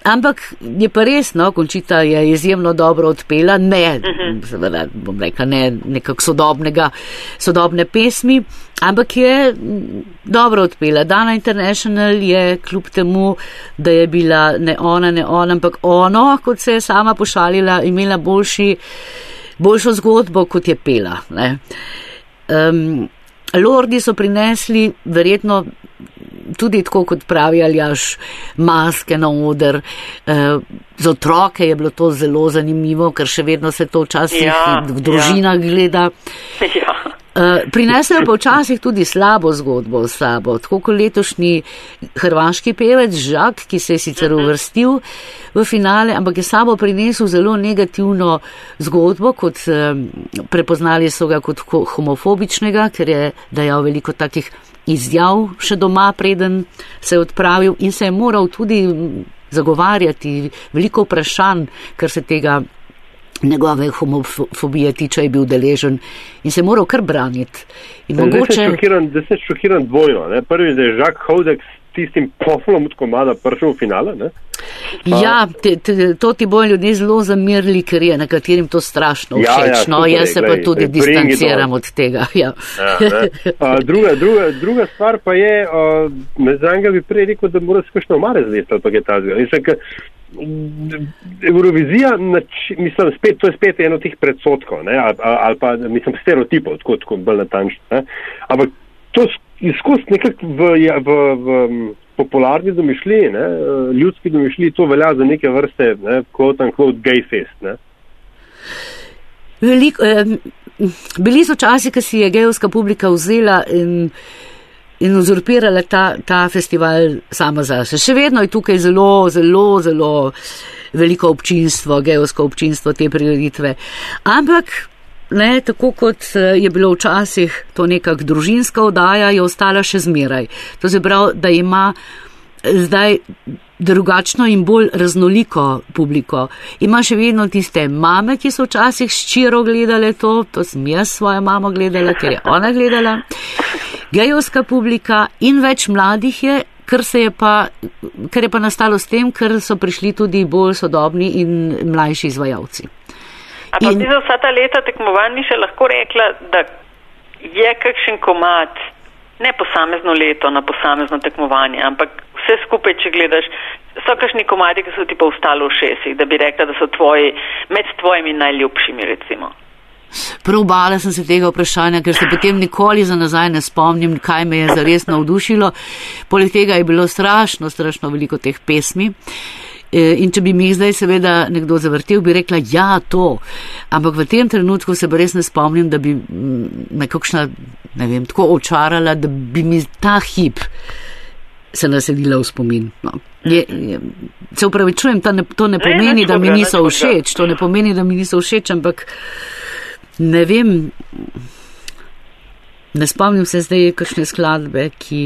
Ampak je pa res, no, končita je izjemno dobro odpela, ne, uh mhm. -huh. seveda, bom rekla, ne nekak sodobnega, sodobne pesmi, ampak je dobro odpela. Dana International je kljub temu, da je bila ne ona, ne ona, ampak ono, kot se je sama pošalila, imela boljši, boljšo zgodbo, kot je pela. Um, Lordi so prinesli verjetno tudi tako, kot pravi Aljaš, maske na oder. Eh, za otroke je bilo to zelo zanimivo, ker še vedno se to včasih ja, v družinah ja. gleda. [laughs] Ja. Eh, prinesejo pa včasih tudi slabo zgodbo s sabo, tako kot letošnji hrvaški pevec Žak, ki se je sicer mhm. uvrstil v finale, ampak je sabo prinesel zelo negativno zgodbo, kot eh, prepoznali so ga kot homofobičnega, ker je dajal veliko takih izjav še doma, preden se je odpravil in se je moral tudi zagovarjati veliko vprašanj, ker se tega njegove homofobije tiče, je bil deležen in se moral kar braniti. Mogoče... Zdaj sem šokiran dvojno. Ne? Prvi je Žak Hodek tistim poflom od komada prišel v finale. Ne? Pa... Ja, te, te, to ti bojo ljudje zelo zamirili, ker je nekaterim to strašno všeč. Ja, ja, no, jaz se pa tudi distanciram od tega. Ja. Ja, druga, druga, druga stvar pa je, uh, za enega bi prej rekel, da mora se kakšno omare zleti ali pa je ta zgled. Eurovizija, mislim, spet, to je spet eno tih predsotkov, ali, ali pa, mislim, stereotipov, tako, tako bolj natančno. Ampak to izkust nekako v, v, v, popularni domišljiji, ne, ljudski domišljiji, to velja za neke vrste, ne, quote unquote, gay fest. Ne. Veliko, eh, bili so časi, ko si je gejovska publika vzela in, in uzurpirala ta, ta festival sama zase. Še vedno je tukaj zelo, zelo, zelo veliko občinstvo, gejovsko občinstvo te prireditve. Ampak ne, tako kot eh, je bilo včasih to nekak družinska oddaja, je ostala še zmeraj. To se pravi, da ima zdaj drugačno in bolj raznoliko publiko. Ima še vedno tiste mame, ki so včasih ščiro gledale to, to sem jaz svojo mamo gledala, ker je ona gledala. Gejovska publika in več mladih je, kar, je pa, kar je pa nastalo s tem, ker so prišli tudi bolj sodobni in mlajši izvajalci. Ampak in... za vsa ta leta tekmovanj ni še lahko rekla, da je kakšen komat, ne posamezno leto na posamezno tekmovanje, ampak vse skupaj, če gledaš, so kakšni komadi, ki so ti pa ostali v šestih, da bi rekla, da so tvoji, med tvojimi najljubšimi, recimo. Prav bala sem se tega vprašanja, ker se potem nikoli za nazaj ne spomnim, kaj me je zares navdušilo. Poleg tega je bilo strašno, strašno veliko teh pesmi. E, in če bi mi zdaj seveda nekdo zavrtel, bi rekla, ja, to. Ampak v tem trenutku se res ne spomnim, da bi me kakšna, ne vem, tako očarala, da bi mi ta hip se naselila v spomin. No. Je, je, se upravičujem, to ne, to ne pomeni, da mi niso všeč, to ne pomeni, da mi niso všeč, ampak ne vem, ne spomnim se zdaj kakšne skladbe, ki,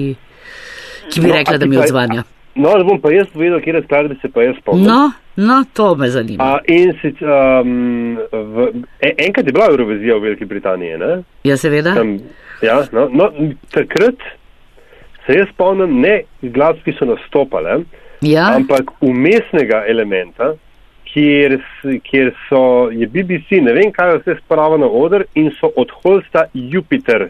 ki bi no, rekla, da mi odzvanja. No, da bom pa jaz povedal, kje skladbe se pa jaz spomnim. No, no, to me zanima. A, in sic, um, v, en, enkrat je bila Eurovizija v Veliki Britaniji, ne? Ja, seveda. Tam, ja, no, no, takrat se jaz spomnim ne glasb, ki so nastopale, ja. ampak umestnega elementa, kjer, kjer so, je BBC, ne vem kaj, vse spravo na oder in so od Holsta Jupiter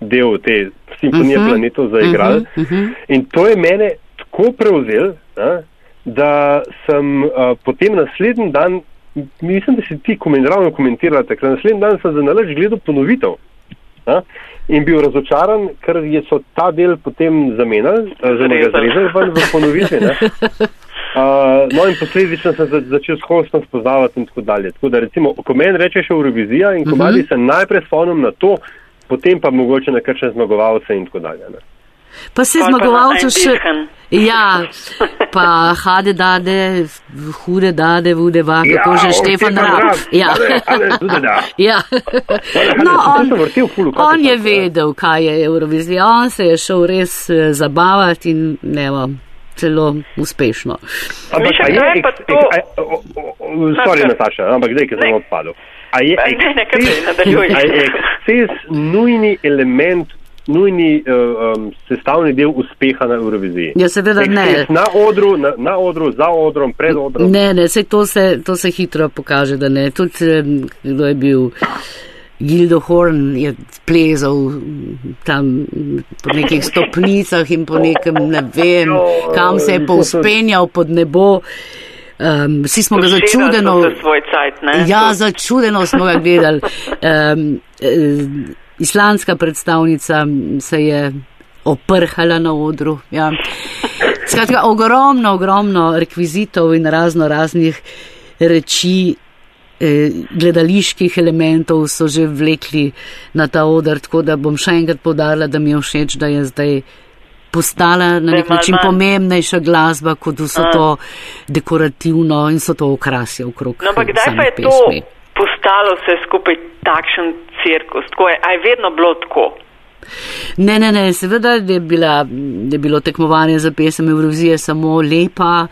del te simfonije uh mhm. -huh. planetov zaigrali. Uh -huh. uh -huh. In to je mene tako prevzel, ne, da sem uh, potem naslednji dan, mislim, da si ti komentirala, komentirala takrat, naslednji dan sem za nalaž gledal ponovitev. Ne, in bil razočaran, ker so ta del potem zamenjali, oziroma ga zrezali ven v ponovitvi. Uh, [laughs] no in posledično sem začel s hostom spoznavati in tako dalje. Tako da recimo, ko meni rečeš Eurovizija in komadi uh -huh. se najprej spomnim na to, potem pa mogoče na kakšne zmagovalce in tako dalje. Ne. Pa se zmagovalcev še. Ja, pa hade dade, hude dade, vude vake, ja, to že Štefan Rab. Ja. [laughs] ja. No, on, on je vedel, kaj je Eurovizija. On se je šel res eh, zabavati in ne vem. Celo uspešno. Ampak, je, ek, ek, ek, sorry, Nataša, ampak zdaj, ki sem odpadel. A je [laughs] eksces nujni element nujni uh, um, sestavni del uspeha na Euroviziji. Ja, seveda ne. Na odru, na, na odru, za odrom, pred odrom. Ne, ne, se to, se to se hitro pokaže, da ne. Tudi, kdo je bil. Gildo Horn je plezal tam po nekih stopnicah in po nekem, ne vem, kam se je povspenjal pod nebo. Um, vsi smo ga začudeno. Ja, začudeno smo ga gledali. Um, islandska predstavnica se je oprhala na odru. Ja. Skratka, ogromno, ogromno rekvizitov in razno raznih reči, eh, gledaliških elementov so že vlekli na ta odr, tako da bom še enkrat podarila, da mi je všeč, da je zdaj postala na nek način pomembnejša glasba, kot so to dekorativno in so to okrasje okrog. No, ampak kdaj pa je pesmi. to postalo vse skupaj takšen cirkus? Tako je, a je vedno bilo tako? Ne, ne, ne, seveda je, bila, je bilo tekmovanje za pesem Eurovizije samo lepa,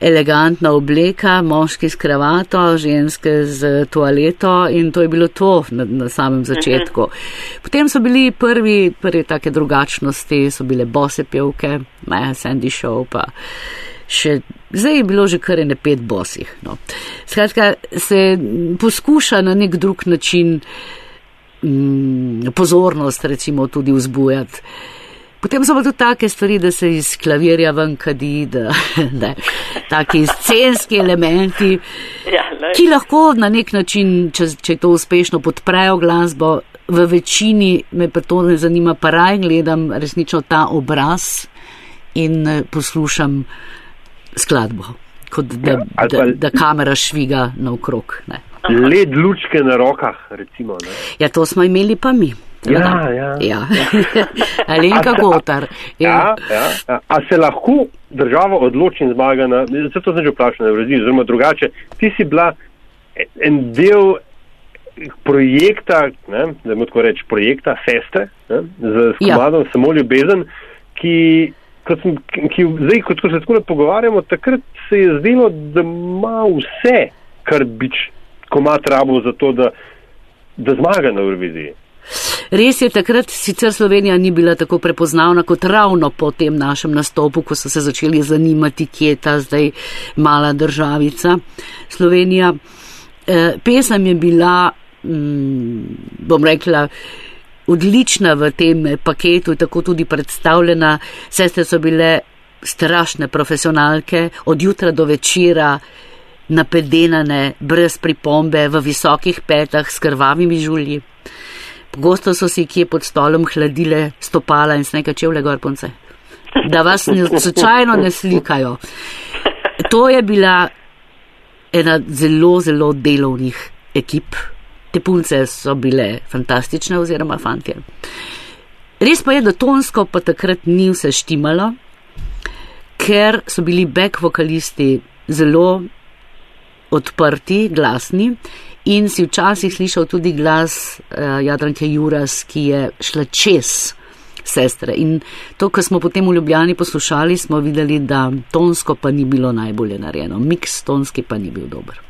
elegantna obleka, moški s kravato, ženske z toaleto in to je bilo to na, na samem začetku. Uh -huh. Potem so bili prvi, prvi take drugačnosti, so bile bose pevke, ne, Sandy Show pa še, zdaj je bilo že kar ene pet bosih. No. Skratka, se poskuša na nek drug način mm, pozornost recimo tudi vzbujati. Potem so pa tudi take stvari, da se iz klavirja ven kadi, da [laughs] ne, taki scenski elementi, ja, ki lahko na nek način, če, če to uspešno podprejo glasbo, v večini me pa to ne zanima, pa raj gledam resnično ta obraz in eh, poslušam skladbo, kot da, ja, da, da kamera šviga naokrog. Led lučke na rokah, recimo. Ne? Ja, to smo imeli pa mi. Ja, ja. ja. [laughs] Alenka Gotar. Ja. Ja, ja, ja. A se lahko država odloči in zmaga na, zato sem že vprašal na Evraziji, oziroma drugače, ti si bila en del projekta, ne, da mu tako reči, projekta Feste, ne, z Ja. komadom ja. Samo ljubezen, ki, kot sem, ki zdaj, kot ko se tako pogovarjamo, takrat se je zdelo, da ima vse, kar bi komad rabo za to, da, da zmaga na Euroviziji. Res je, takrat sicer Slovenija ni bila tako prepoznavna kot ravno po tem našem nastopu, ko so se začeli zanimati, kje je ta zdaj mala državica Slovenija. Eh, pesem je bila, mm, bom rekla, odlična v tem paketu, tako tudi predstavljena. Sestre so bile strašne profesionalke, od jutra do večera napedenane, brez pripombe, v visokih petah, s krvavimi žulji. Pogosto so si kje pod stolom hladile stopala in snega čevlje gorponce, da vas ne, slučajno ne slikajo. To je bila ena zelo, zelo delovnih ekip. Te punce so bile fantastične oziroma fantje. Res pa je, da tonsko pa takrat ni vse štimalo, ker so bili back vokalisti zelo odprti, glasni in si včasih slišal tudi glas uh, Jadranke Juras, ki je šla čez sestre. In to, kar smo potem v Ljubljani poslušali, smo videli, da tonsko pa ni bilo najbolje narejeno. Miks tonski pa ni bil dober.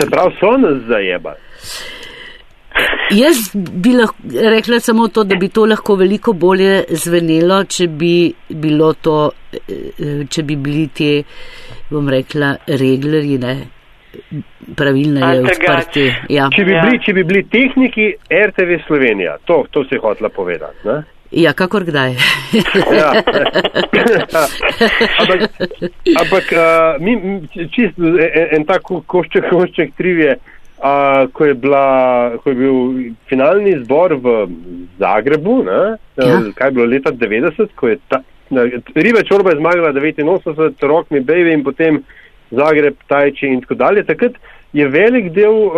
Se pravi, so nas zajebali. Jaz bi lahko rekla samo to, da bi to lahko veliko bolje zvenelo, če bi bilo to, eh, če bi bili ti, bom rekla, reglerji, ne, pravilno je odprti. Ja. Če bi, Ja. bili, če bi bili tehniki RTV Slovenija, to, to se je hotela povedati. Ne? Ja, kakor kdaj. [laughs] Ja. ampak ampak uh, mi, čist en, en tak ko- košček, košček trivije, uh, ko, je bila, ko je bil finalni zbor v Zagrebu, ne, Ja. ja. kaj je bilo leta 90, ko je ta, Ribe Čorba je zmagala 89, Rock Me Baby in potem Zagreb, Tajči in tako dalje. Takrat je velik del uh,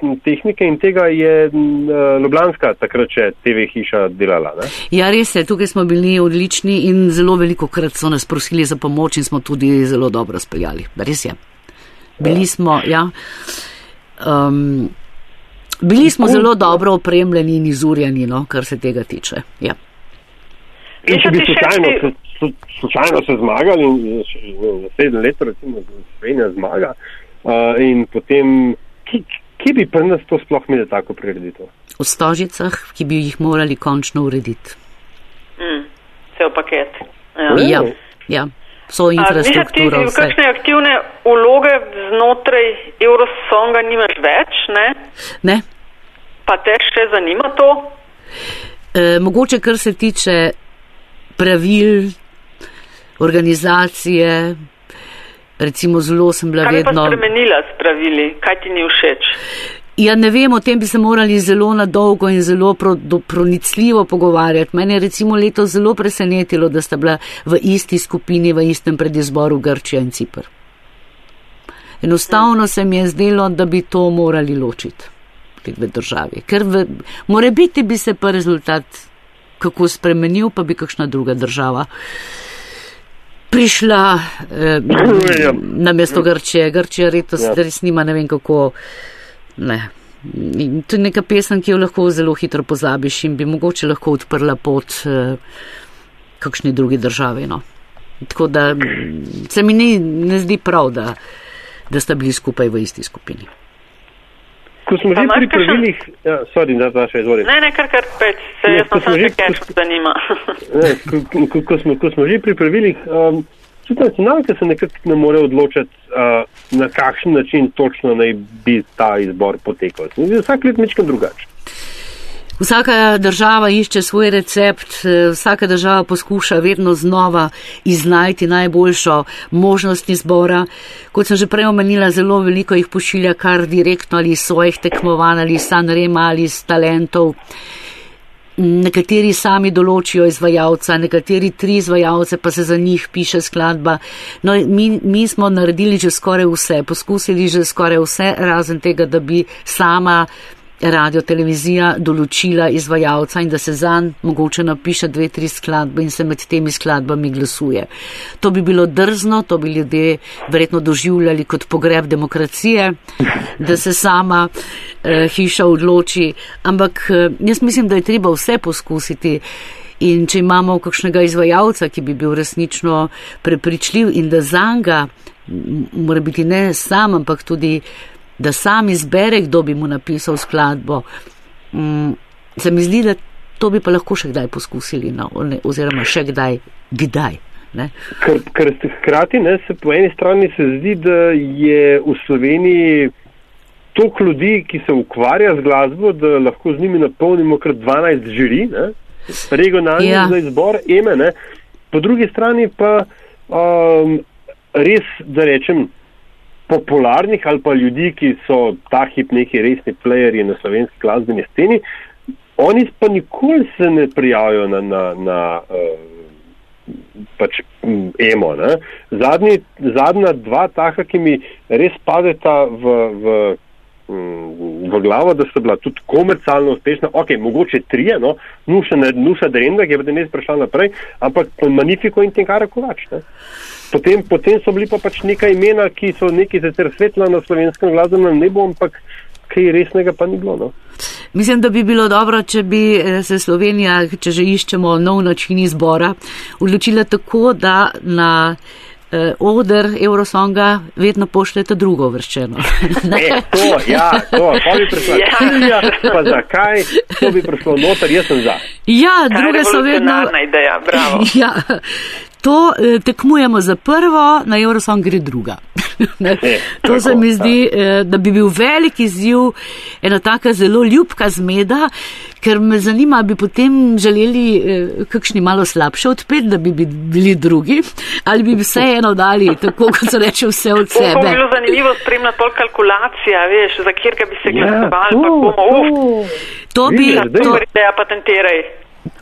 uh, tehnike in tega je uh, Ljubljanska takrat še TV hiša delala. Ne? Ja, res je, tukaj smo bili odlični in zelo veliko krat so nas prosili za pomoč in smo tudi zelo dobro speljali. Res je. Bili smo, ja. Um, bili smo zelo dobro opremljeni in izurjeni, no, kar se tega tiče. Ja. In če bi slučajno, slučajno se zmagali in naslednje leto recimo Slovenija zmaga uh, in potem, ki, ki bi pri nas to sploh imeli tako prireditev? V stožicah, ki bi jih morali končno urediti. Mm, cel paket. Ja. Ja, ja. So A, Misliš, ti infrastrukturo, vse. kakšne aktivne vloge znotraj Eurosonga nimaš več, ne? Ne? Pa te še zanima to? E, mogoče, kar se tiče pravil, organizacije, recimo zelo sem bila Kaj bi pa vedno. spremenila s pravili? Kaj ti ni všeč? Ja, ne vem, o tem bi se morali zelo na dolgo in zelo pro, do, pronicljivo pogovarjati. Mene je recimo leto zelo presenetilo, da sta bila v isti skupini, v istem predizboru Grčija in Cipr. Enostavno se mi je zdelo, da bi to morali ločiti, te dve državi. Ker v, more biti bi se pa rezultat kako spremenil, pa bi kakšna druga država prišla eh, Ja. na mesto Grčije. Grčija letos Ja. res nima ne vem kako. Ne. In To je neka pesem, ki jo lahko zelo hitro pozabiš in bi mogoče lahko odprla pot eh, kakšni drugi državi. No. Tako da se mi ni, ne zdi prav, da, da sta bili skupaj v isti skupini. Ko smo Pa že pri pravilih, ja, sorry, da pa še izvolim. Ne, ne, kar kar pet, se Ne, jaz ko sem že- cash, zanima. [laughs] Ne, ko, ko, ko, smo, ko smo že pri pravilih, um, tudi nacionalke se nekako ne more odločiti, uh, na kakšen način točno naj bi ta izbor potekal. Vsak let mečkam drugače. Vsaka država išče svoj recept, eh, vsaka država poskuša vedno znova iznajti najboljšo možnost izbora. Kot sem že prej omenila, zelo veliko jih pošilja kar direktno ali iz svojih tekmovanj ali iz Sanrema ali iz talentov. Nekateri sami določijo izvajalca, nekateri tri izvajalce, pa se za njih piše skladba. No, mi, mi smo naredili že skoraj vse, poskusili že skoraj vse, razen tega, da bi sama radio televizija določila izvajalca in da se zanj mogoče napiše dve, tri skladbe in se med temi skladbami glasuje. To bi bilo drzno, to bi ljudje verjetno doživljali kot pogreb demokracije, da se sama eh, hiša odloči. Ampak eh, jaz mislim, da je treba vse poskusiti. In če imamo kakšnega izvajalca, ki bi bil resnično prepričljiv in da zanga, mora biti ne sam, ampak tudi, da sam izbere, kdo bi mu napisal skladbo, mm, se mi zdi, da to bi pa lahko še kdaj poskusili, no, oziroma še kdaj, kdaj. Ker, ker hkrati ne, se po eni strani se zdi, da je v Sloveniji toliko ljudi, ki se ukvarja z glasbo, da lahko z njimi napolnimo kar 12 žiri, ne, regionalni ja. za izbor eme. Ne. Po drugi strani pa um, res, da rečem, popularnih ali pa ljudi, ki so ta hip neki resni playerji na slovenski glasbeni sceni, Oni pa nikoli se ne prijavijo na, na, na uh, pač emo. Zadnji, zadnja dva taka, ki mi res padeta v, v, v glavo, da so bila tudi komercialno uspešna, ok, mogoče trije, no, nuša, nuša Drenda, ki je potem res prišla naprej, ampak Magnifico in Tenkara Kovač. Ne? Potem, potem so bili pa pač nekaj imena, ki so neki sicer svetla na slovenskem glasbenem nebu, ampak kaj resnega pa ni bilo. No. Mislim, da bi bilo dobro, če bi eh, se Slovenija, če že iščemo nov način izbora, odločila tako, da na eh, oder Eurosonga vedno pošljete drugo vrščeno. [laughs] e, to, ja, to, pa bi prišla ja. Silja, pa zakaj, to bi prišlo noter, jaz sem za. Ja, druge so vedno. Ideja, [laughs] ja, to eh, tekmujemo za prvo, na Eurosong gre druga. [laughs] E, to se mi zdi, eh, da bi bil velik izziv, ena taka zelo ljubka zmeda, ker me zanima, bi potem želeli eh, kakšni malo slabše odpet, da bi bili drugi, ali bi vseeno dali, tako kot se reče, vse od sebe. To bi bilo zanimivo spremljati pol kalkulacija, veš, za kjer bi se glasovali, ja, pa bomo, uf. To bi, to, ja, patentiraj.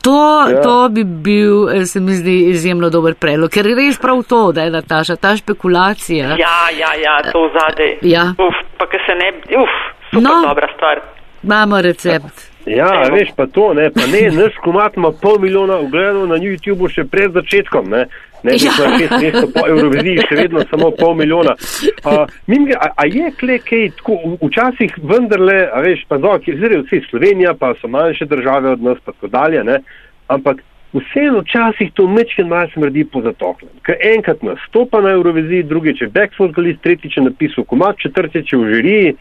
To, ja. to bi bil, eh, se mi zdi, izjemno dober predlog, ker je res prav to, da je Nataša, ta špekulacija. Ja, ja, ja, to zadej. Ja. Uf, pa ker se ne, uf, super no, dobra stvar. Imamo recept. Ja, Evo. veš pa to, ne, pa ne, naš komat ima pol milijona ogledov na YouTubeu še pred začetkom, ne. Ne, ja. na šest mesecev po Euroviziji, še vedno samo pol milijona. A, mimge, a, a je kle kaj tako, včasih vendarle, a veš, pa ki zdaj vsi Slovenija, pa so manjše države od nas, pa tako dalje, ne, ampak vseeno včasih to mečke malo smrdi po zatoklem. Ker enkrat nastopa na Euroviziji, drugič je backsource list, tretjič je napisal komat, četrtič je v žiriji.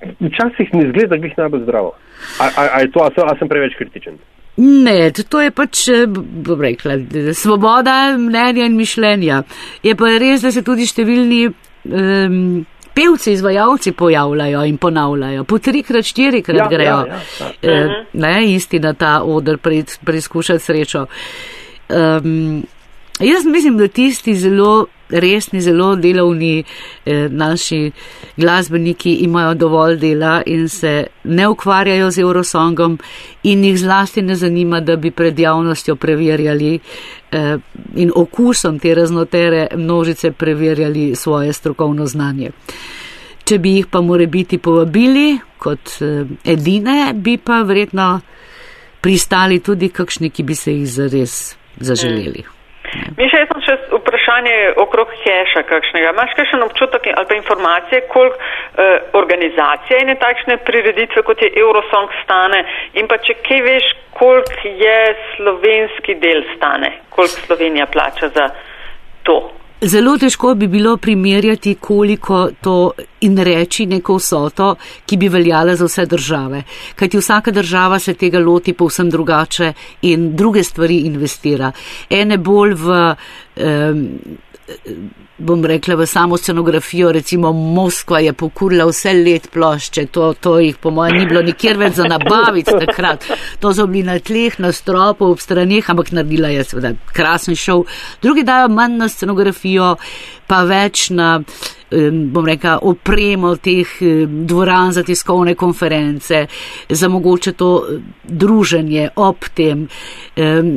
Včasih mi zgleda, da bi jih najbolj zdravo. A, a, a to, a sem, a sem preveč kritičen? Ne, to je pač, eh, bom rekla, svoboda mnenja in mišljenja. Je pa res, da se tudi številni um, pevci, izvajalci pojavljajo in ponavljajo. Po trikrat, štirikrat ja, grejo. Ja, ja, ja. Uh, ne, isti na ta odr preizkušati srečo. Um, jaz mislim, da tisti zelo resni, zelo delovni eh, naši glasbeniki imajo dovolj dela in se ne ukvarjajo z Eurosongom in jih zlasti ne zanima, da bi pred javnostjo preverjali eh, in okusom te raznotere množice preverjali svoje strokovno znanje. Če bi jih pa more biti povabili kot eh, edine, bi pa verjetno pristali tudi kakšni, ki bi se jih zares zaželeli. Mm. Mi še jaz sem še vprašanje okrog keša kakšnega. Imaš kakšen občutek ali pa informacije, koliko eh, organizacija in takšne prireditve, kot je Eurosong stane in pa če kaj veš, koliko je slovenski del stane, koliko Slovenija plača za to. Zelo težko bi bilo primerjati, koliko to in reči neko vsoto, ki bi veljala za vse države. Kajti vsaka država se tega loti povsem drugače in druge stvari investira. Ene bolj v. Um, bom rekla, v samo scenografijo, recimo Moskva je pokurila vse let plošče, to, to jih po mojem ni bilo nikjer več za nabaviti takrat. To so bili na tleh, na stropu, ob stranih, ampak naredila je seveda krasen šov. Drugi dajo manj na scenografijo, pa več na bom rekla, opremo teh dvoran za tiskovne konference, za mogoče to druženje ob tem.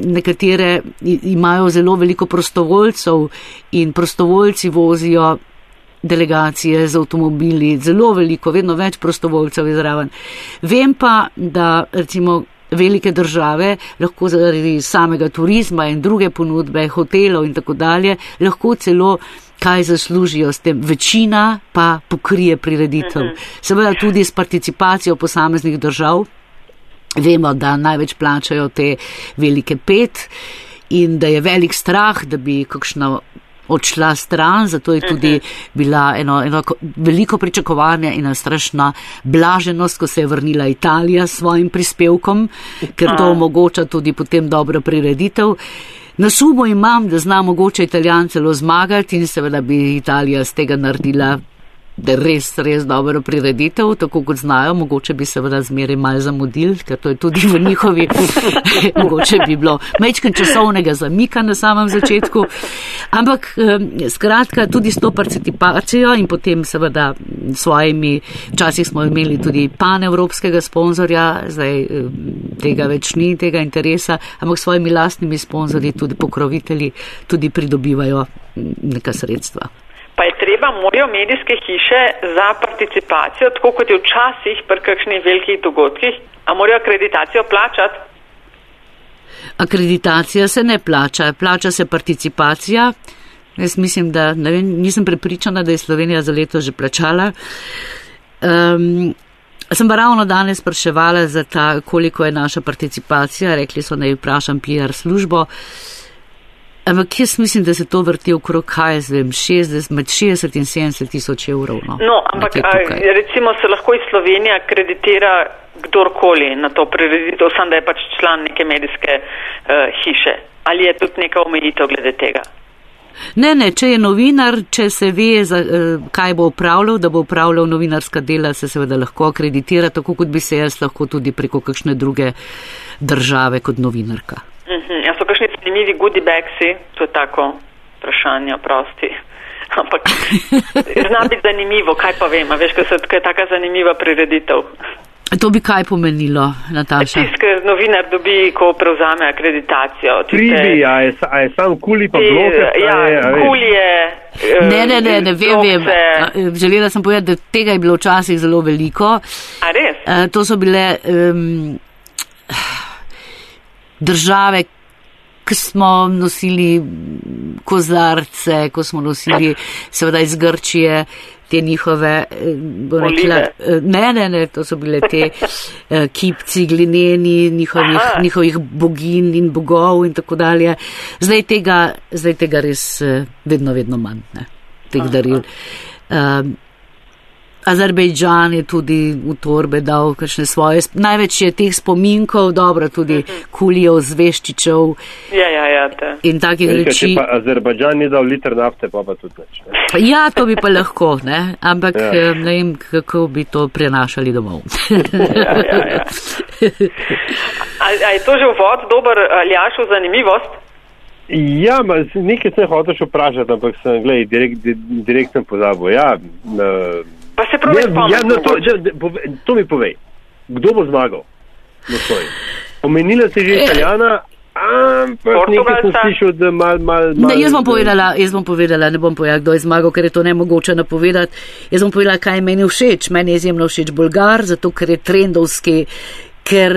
Nekatere imajo zelo veliko prostovoljcev in prostovoljci vozijo delegacije z avtomobili, zelo veliko, vedno več prostovoljcev je zraven. Vem pa, da recimo velike države lahko zaradi samega turizma in druge ponudbe, hotelov in tako dalje, lahko celo kaj zaslužijo s tem. Večina pa pokrije prireditev. Seveda tudi s participacijo posameznih držav. Vemo, da največ plačajo te velike pet in da je velik strah, da bi kakšna odšla stran, zato je tudi bila eno, eno veliko pričakovanje in ena strašna blaženost, ko se je vrnila Italija s svojim prispevkom, ker to omogoča tudi potem dobro prireditev. Na sumo imam, da zna mogoče Italijan celo zmagati in seveda bi Italija z tega naredila res, res dobro prireditev, tako kot znajo, mogoče bi seveda zmeraj mal zamudili, ker to je tudi v njihovi, [laughs] mogoče bi bilo mečken časovnega zamika na samem začetku. Ampak skratka, tudi s to participacijo in potem seveda svojimi, včasih smo imeli tudi panevropskega sponzorja, zdaj tega več ni, tega interesa, ampak svojimi lastnimi sponzorji, tudi pokrovitelji, tudi pridobivajo neka sredstva pa je treba, morajo medijske hiše za participacijo, tako kot je včasih pri kakšnih velikih dogodkih, a morajo akreditacijo plačati? Akreditacija se ne plača, plača se participacija. Jaz mislim, da ne vem, nisem prepričana, da je Slovenija za leto že plačala. Um, sem pa ravno danes spraševala za ta, koliko je naša participacija. Rekli so, da je vprašam PR službo. Uh, Ampak jaz mislim, da se to vrti okrog, kaj jaz vem, 60, med 60 in 70 tisoč evrov. No, no ampak recimo se lahko iz Slovenije akreditira kdorkoli na to prireditev, sam da je pač član neke medijske uh, hiše. Ali je tudi neka omejitev glede tega? Ne, ne, če je novinar, če se ve, za, uh, kaj bo upravljal, da bo upravljal novinarska dela, se seveda lahko akreditira, tako kot bi se jaz lahko tudi preko kakšne druge države kot novinarka. Uh mhm, -huh. Ja, so kakšni zanimivi goodie-bagsi, to je tako vprašanje, prosti. [laughs] Ampak zna biti zanimivo, kaj pa vem, veš, kaj je taka zanimiva prireditev. To bi kaj pomenilo, Nataša? Tisk novinar dobi, ko prevzame akreditacijo. Pribi, a je, a je sam kuli pa bloke? Ja, kuli je. Ne, ne, ne, ne vem, vem. Želela sem povedati, da tega je bilo včasih zelo veliko. A res? To so bile um, države, ko smo nosili kozarce, ko smo nosili seveda iz Grčije te njihove, eh, bo rekla, eh, ne, ne, ne, to so bile te uh, kipci, glineni njihovih, njihovih bogin in bogov in tako dalje. Zdaj tega, zdaj tega res vedno, vedno manj, ne, teh daril. Uh, Azerbejdžan je tudi v torbe dal kakšne svoje, največ je teh spominkov, dobro, tudi kulijev, zveščičev. Ja, ja, ja. Te. In takih reči. Azerbejdžan je dal liter nafte, pa pa tudi več. Ja, to bi pa lahko, ne? ampak ja. Eh, ne vem, kako bi to prenašali domov. [laughs] ja, ja, ja. A, a je to že uvod, dober aljaš v zanimivost? Ja, nekaj sem hotel še vprašati, ampak sem, gledaj, direkt, direkt sem pozabil. Ja, uh, Pa se pravi, da ja, no, to, ja, to mi povej, kdo bo zmagal? Omenila si že eh. Italijana, ampak nekaj sem slišal, da mal, mal, mal, ne, jaz bom povedala, jaz bom povedala, ne bom povedala, kdo je zmagal, ker je to nemogoče napovedati. Jaz bom povedala, kaj je meni všeč. Meni je izjemno všeč Bolgar, zato ker je trendovski. Ker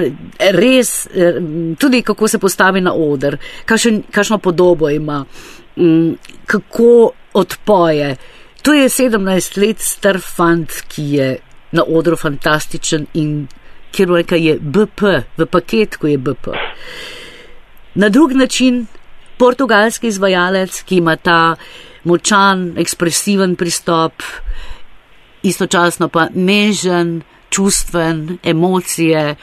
res, eh, tudi kako se postavi na oder, kakšno podobo ima, mm, kako odpoje, To je 17 let star fant, ki je na odru fantastičen in kjer reka je BP, v paketku je BP. Na drug način portugalski izvajalec, ki ima ta močan, ekspresiven pristop, istočasno pa nežen, čustven, emocije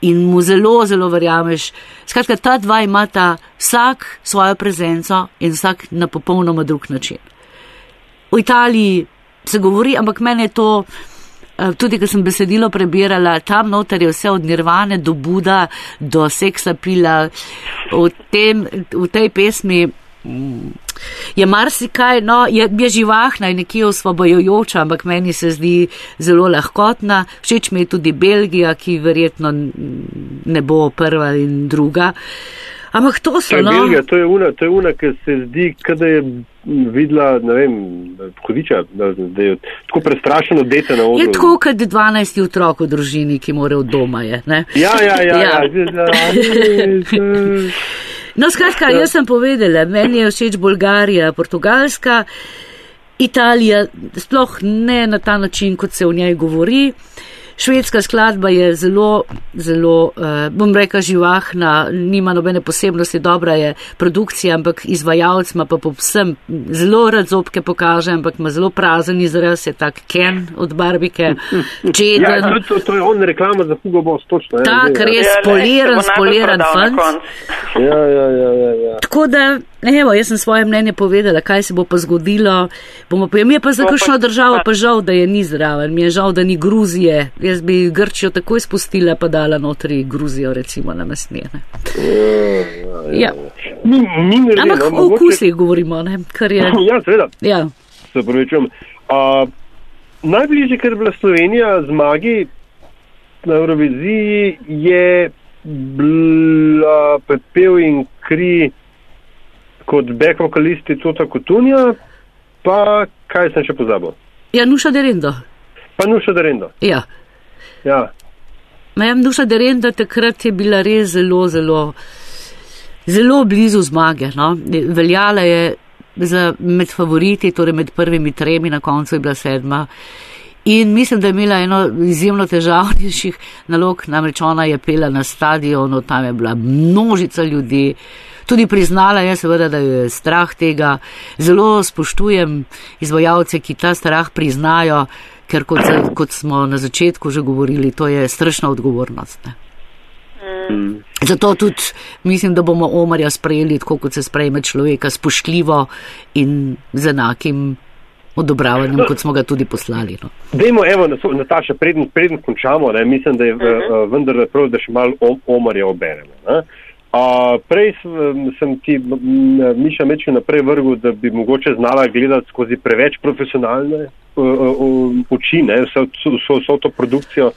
in mu zelo, zelo verjameš. Skratka, ta dva imata vsak svojo prezenco in vsak na popolnoma drug način v Italiji se govori, ampak meni je to, eh, tudi ko sem besedilo prebirala, tam noter je vse od nirvane do Buda, do seksa pila, v, tem, v tej pesmi. Mm, je marsikaj, no, je, je živahna in nekje osvobojujoča, ampak meni se zdi zelo lahkotna. Všeč mi je tudi Belgija, ki verjetno ne bo prva in druga. Ampak to so. No, Belgija, to je una, to je una, ki se zdi, kada je videla, ne vem, hodiča, da, da je tako prestrašeno dete na odru. Je tako, kot 12 otrok v družini, ki morajo doma je. Ne? Ja, ja, ja. ja. [laughs] ja. [laughs] No, skratka, jaz sem povedala, meni je všeč Bolgarija, Portugalska, Italija, sploh ne na ta način, kot se o njej govori. Švedska skladba je zelo, zelo, uh, bom rekel, živahna, nima nobene posebnosti, dobra je produkcija, ampak izvajalec ima pa povsem zelo rad zobke pokaže, ampak ima zelo prazen izraz, je tak Ken od Barbike. [laughs] Čeden. Ja, to, to je on reklama za Hugo Boss, točno. Tak, res ja, poliran, spoliran fant. Ja, ja, ja, ja, ja. Tako da Evo, jaz sem svoje mnenje povedala, kaj se bo pa zgodilo. Bomo pa, mi je pa za kakšno državo pa žal, da je ni zraven. Mi je žal, da ni Gruzije. Jaz bi Grčijo takoj spustila, pa dala notri Gruzijo, recimo, na mesnjene. Ja. Ampak o okusih govorimo, ne? Kar je. [laughs] Ja, seveda. Ja. Se pravičujem. Najbližje, kar je bila Slovenija zmagi na Euroviziji, je bila pepel in kri kot back vokalisti Tota Kotunja, pa kaj sem še pozabil? Ja, Nuša Derendo. Pa Nuša Derendo. Ja. ja. Majem Nuša Derendo takrat je bila res zelo, zelo, zelo blizu zmage. No? Veljala je za med favoriti, torej med prvimi tremi, na koncu je bila sedma. In mislim, da je imela eno izjemno težavnejših nalog, namreč ona je pela na stadionu, tam je bila množica ljudi. Tudi priznala je seveda, da je strah tega. Zelo spoštujem izvajalce, ki ta strah priznajo, ker kot, kot smo na začetku že govorili, to je strašna odgovornost. Ne. Mm. Zato tudi mislim, da bomo Omarja sprejeli tako, kot se sprejme človeka, spoštljivo in z enakim odobravanjem, no, kot smo ga tudi poslali. No. Dajmo, evo, Nataša, predn, predn končamo, ne, mislim, da je uh -huh. uh, vendar prav, da še malo Omarja oberemo. Ne. Uh, prej sem ti, Miša, mečil naprej vrgu, da bi mogoče znala gledati skozi preveč profesionalne uh, uh, oči, ne, vso, vso, vso to produkcijo.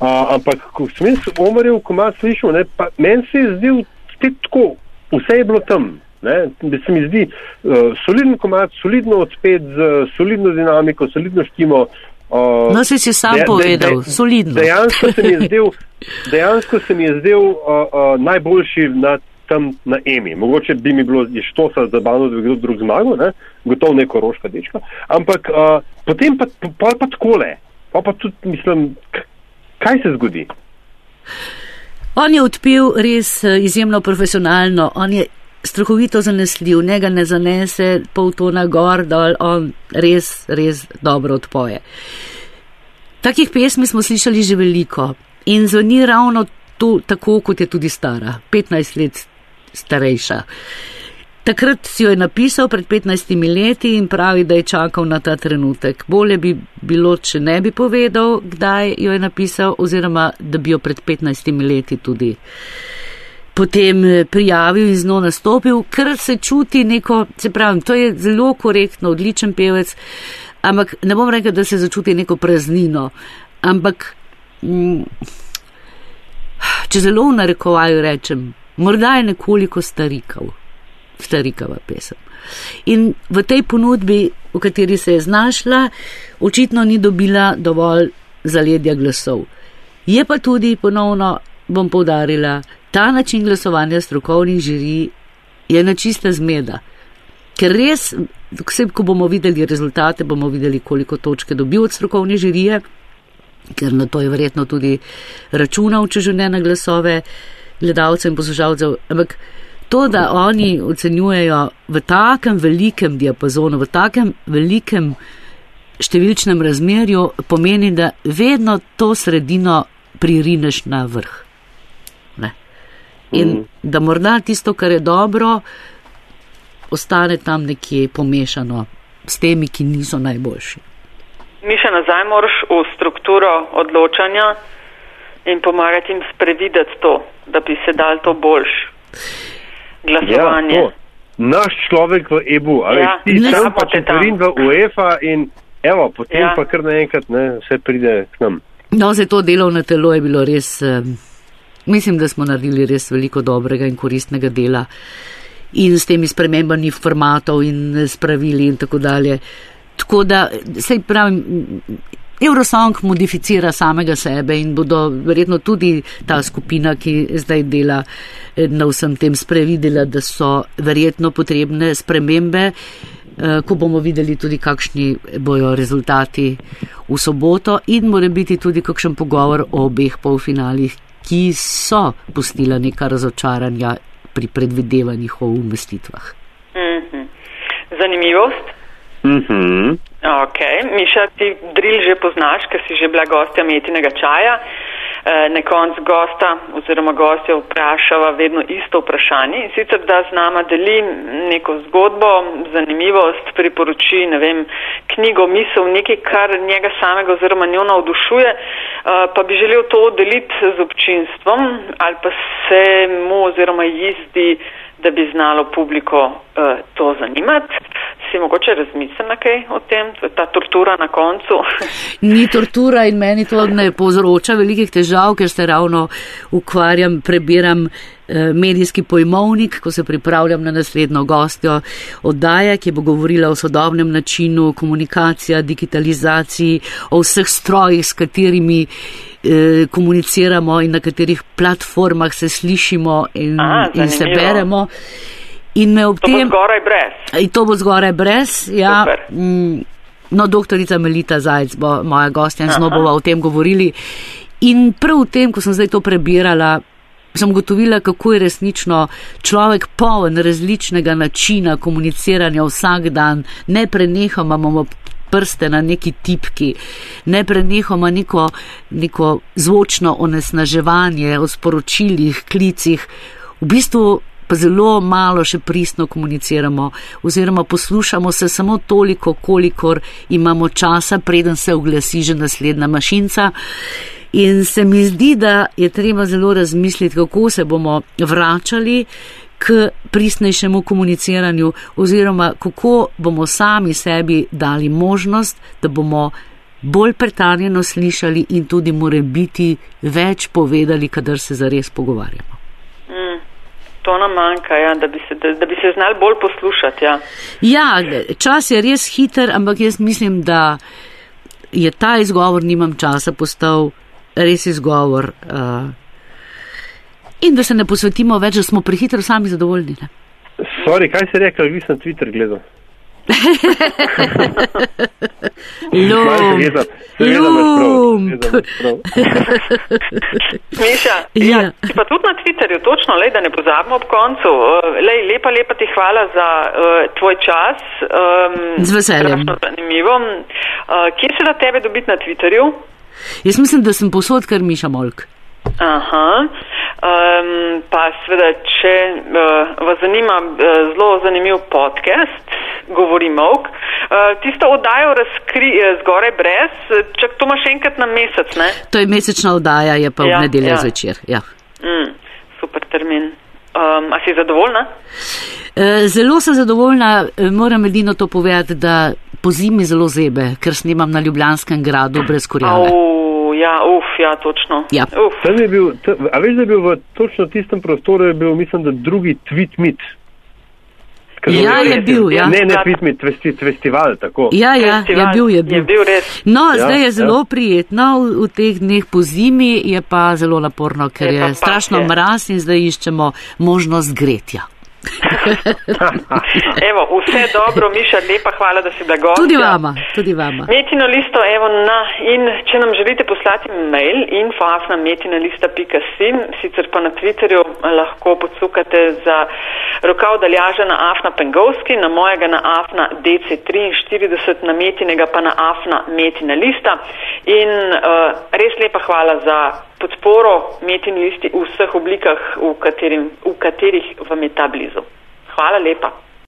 Uh, ampak, ko sem jaz omaril, ko ima slišal, ne, pa meni se je zdel spet tako, vse je bilo tam. Ne, da se mi zdi uh, solidno komat, solidno odspet, z solidno dinamiko, solidno štimo. Uh, no, si si sam de, povedal, de, de, solidno. Dejansko se mi je zdel, [laughs] dejansko se mi je zdel uh, uh, najboljši na, tam na EMI. Mogoče bi mi bilo štosa zabavno, da bi kdo drug zmagal, ne? gotovo neko roška dečka. Ampak uh, potem pa, pa, pa, pa takole, pa, pa tudi mislim, kaj se zgodi. On je odpil res izjemno profesionalno, on je strahovito zanesljiv, njega ne zanese pol tona gor, dol, on res, res dobro odpoje. Takih pesmi smo slišali že veliko in zveni ravno to, tako, kot je tudi stara, 15 let starejša. Takrat si jo je napisal pred 15 leti in pravi, da je čakal na ta trenutek. Bolje bi bilo, če ne bi povedal, kdaj jo je napisal, oziroma da bi jo pred 15 leti tudi potem eh, prijavil in z njo nastopil, ker se čuti neko, se pravi, to je zelo korektno, odličen pevec, ampak ne bom rekel, da se začuti neko praznino, ampak mm, če zelo v narekovaju rečem, morda je nekoliko starikav, starikava pesem. In v tej ponudbi, v kateri se je znašla, očitno ni dobila dovolj zaledja glasov. Je pa tudi ponovno, bom povdarila, ta način glasovanja strokovnih žiri je na čista zmeda. Ker res, vse, ko bomo videli rezultate, bomo videli, koliko točke dobil od strokovne žirije, ker na to je verjetno tudi računal, če že ne na glasove gledalcev in poslušalcev. Ampak to, da oni ocenjujejo v takem velikem diapazonu, v takem velikem številčnem razmerju, pomeni, da vedno to sredino pririneš na vrh in mm. da morda tisto, kar je dobro, ostane tam nekje pomešano s temi, ki niso najboljši. Mi še nazaj moraš v strukturo odločanja in pomagati jim sprevideti to, da bi se dal to boljš glasovanje. Ja, Naš človek v EBU, ali ja, ti sam pa četverin v UEFA in evo, potem ja. pa kar naenkrat ne, vse pride k nam. No, za to delovno telo je bilo res. Um, Mislim, da smo naredili res veliko dobrega in koristnega dela in s temi spremembami formatov in spravili in tako dalje. Tako da, sej pravim, Eurosong modificira samega sebe in bodo verjetno tudi ta skupina, ki zdaj dela eh, na vsem tem sprevidela, da so verjetno potrebne spremembe, eh, ko bomo videli tudi, kakšni bojo rezultati v soboto in mora biti tudi kakšen pogovor o obeh polfinalih, ki so pustila neka razočaranja pri predvidevanjih o umestitvah. Mm -hmm. Zanimivost? Mm -hmm. Ok, Miša, ti dril že poznaš, ker si že bila gostja metinega čaja. E, na konc gosta oziroma gostja vprašava vedno isto vprašanje in sicer, da z nama deli neko zgodbo, zanimivost, priporoči, ne vem, knjigo, misel, nekaj, kar njega samega oziroma njo navdušuje, e, pa bi želel to deliti z občinstvom ali pa se mu oziroma jizdi da bi znalo publiko uh, to zanimati. Si mogoče razmisliti na kaj o tem, ta tortura na koncu? [laughs] Ni tortura in meni to ne povzroča velikih težav, ker se ravno ukvarjam, prebiram eh, medijski pojmovnik, ko se pripravljam na naslednjo gostjo oddaje, ki bo govorila o sodobnem načinu komunikacije, digitalizaciji, o vseh strojih, s katerimi eh, komuniciramo in na katerih platformah se slišimo in, Aha, in se beremo. In me ob To bo tem. zgoraj brez. In to bo zgoraj brez. Ja, Super. mm, no, doktorica Melita Zajc bo moja gostja in z njo bova o tem govorili. In prav v tem, ko sem zdaj to prebirala, sem gotovila, kako je resnično človek poln različnega načina komuniciranja vsak dan, ne prenehamo, imamo prste na neki tipki, ne prenehamo neko, neko zvočno onesnaževanje o sporočilih, klicih. V bistvu pa zelo malo še pristno komuniciramo oziroma poslušamo se samo toliko, kolikor imamo časa, preden se oglasi že naslednja mašinca. In se mi zdi, da je treba zelo razmisliti, kako se bomo vračali k pristnejšemu komuniciranju oziroma kako bomo sami sebi dali možnost, da bomo bolj pretanjeno slišali in tudi more biti več povedali, kadar se zares pogovarjamo. To nam manjka, ja, da, bi se, da, da bi se znali bolj poslušati. Ja. Ja, čas je res hiter, ampak jaz mislim, da je ta izgovor, nimam časa, postal res izgovor. Uh, in da se ne posvetimo več, da smo prehitro sami zadovoljni. Ne? Sorry, kaj si rekel, vi sem Twitter gledal. Lum, lum. Miša, Ja. ja. pa tudi na Twitterju, točno, lej, da ne pozabimo ob koncu. Lej, lepa, lepa ti hvala za uh, tvoj čas. Um, Z veseljem. strašno Zanimivo. Uh, kje se da tebe dobiti na Twitterju? Jaz mislim, da sem posod kar Miša Molk. Aha. Um, pa seveda, če uh, vas zanima uh, zelo zanimiv podcast, govori Mok, uh, tisto oddajo razkri uh, zgoraj brez, uh, čak to imaš enkrat na mesec, ne? To je mesečna oddaja, je pa v Ja, nedeljo ja. zvečer. Ja. Mm, super termin. Um, a si zadovoljna? E, Zelo sem zadovoljna, moram edino to povedati, da po zimi zelo zebe, ker snemam na Ljubljanskem gradu brez korjave. Au, ja, uf, ja, točno. Ja. Uf. Tam je bil, t- a veš, da je bil v točno tistem prostoru, je bil, mislim, da drugi tweet meet. Ja, je bil, ja. Ne, ne tweet meet, festi, festival, tako. Ja, ja, je Festival bil, je bil. Je bil res. No, Ja, zdaj je ja. zelo prijetno v, v teh dneh po zimi, je pa zelo naporno, ker Je je strašno je. mraz in zdaj iščemo možnost gretja. [laughs] Evo, vse dobro, Miša, lepa hvala, da si bila gostja. Tudi vama, tudi vama. Metino listo, evo na in če nam želite poslati mail info.afna.metinalista.si, sicer pa na Twitterju lahko podsukate za rokav daljaža na afna pengovski, na mojega na afna DC43, na metinega pa na afna metina lista. In uh, res lepa hvala za podporo metin listi v vseh oblikah, v, katerim, v katerih vam je ta blizu. Hvala lepa.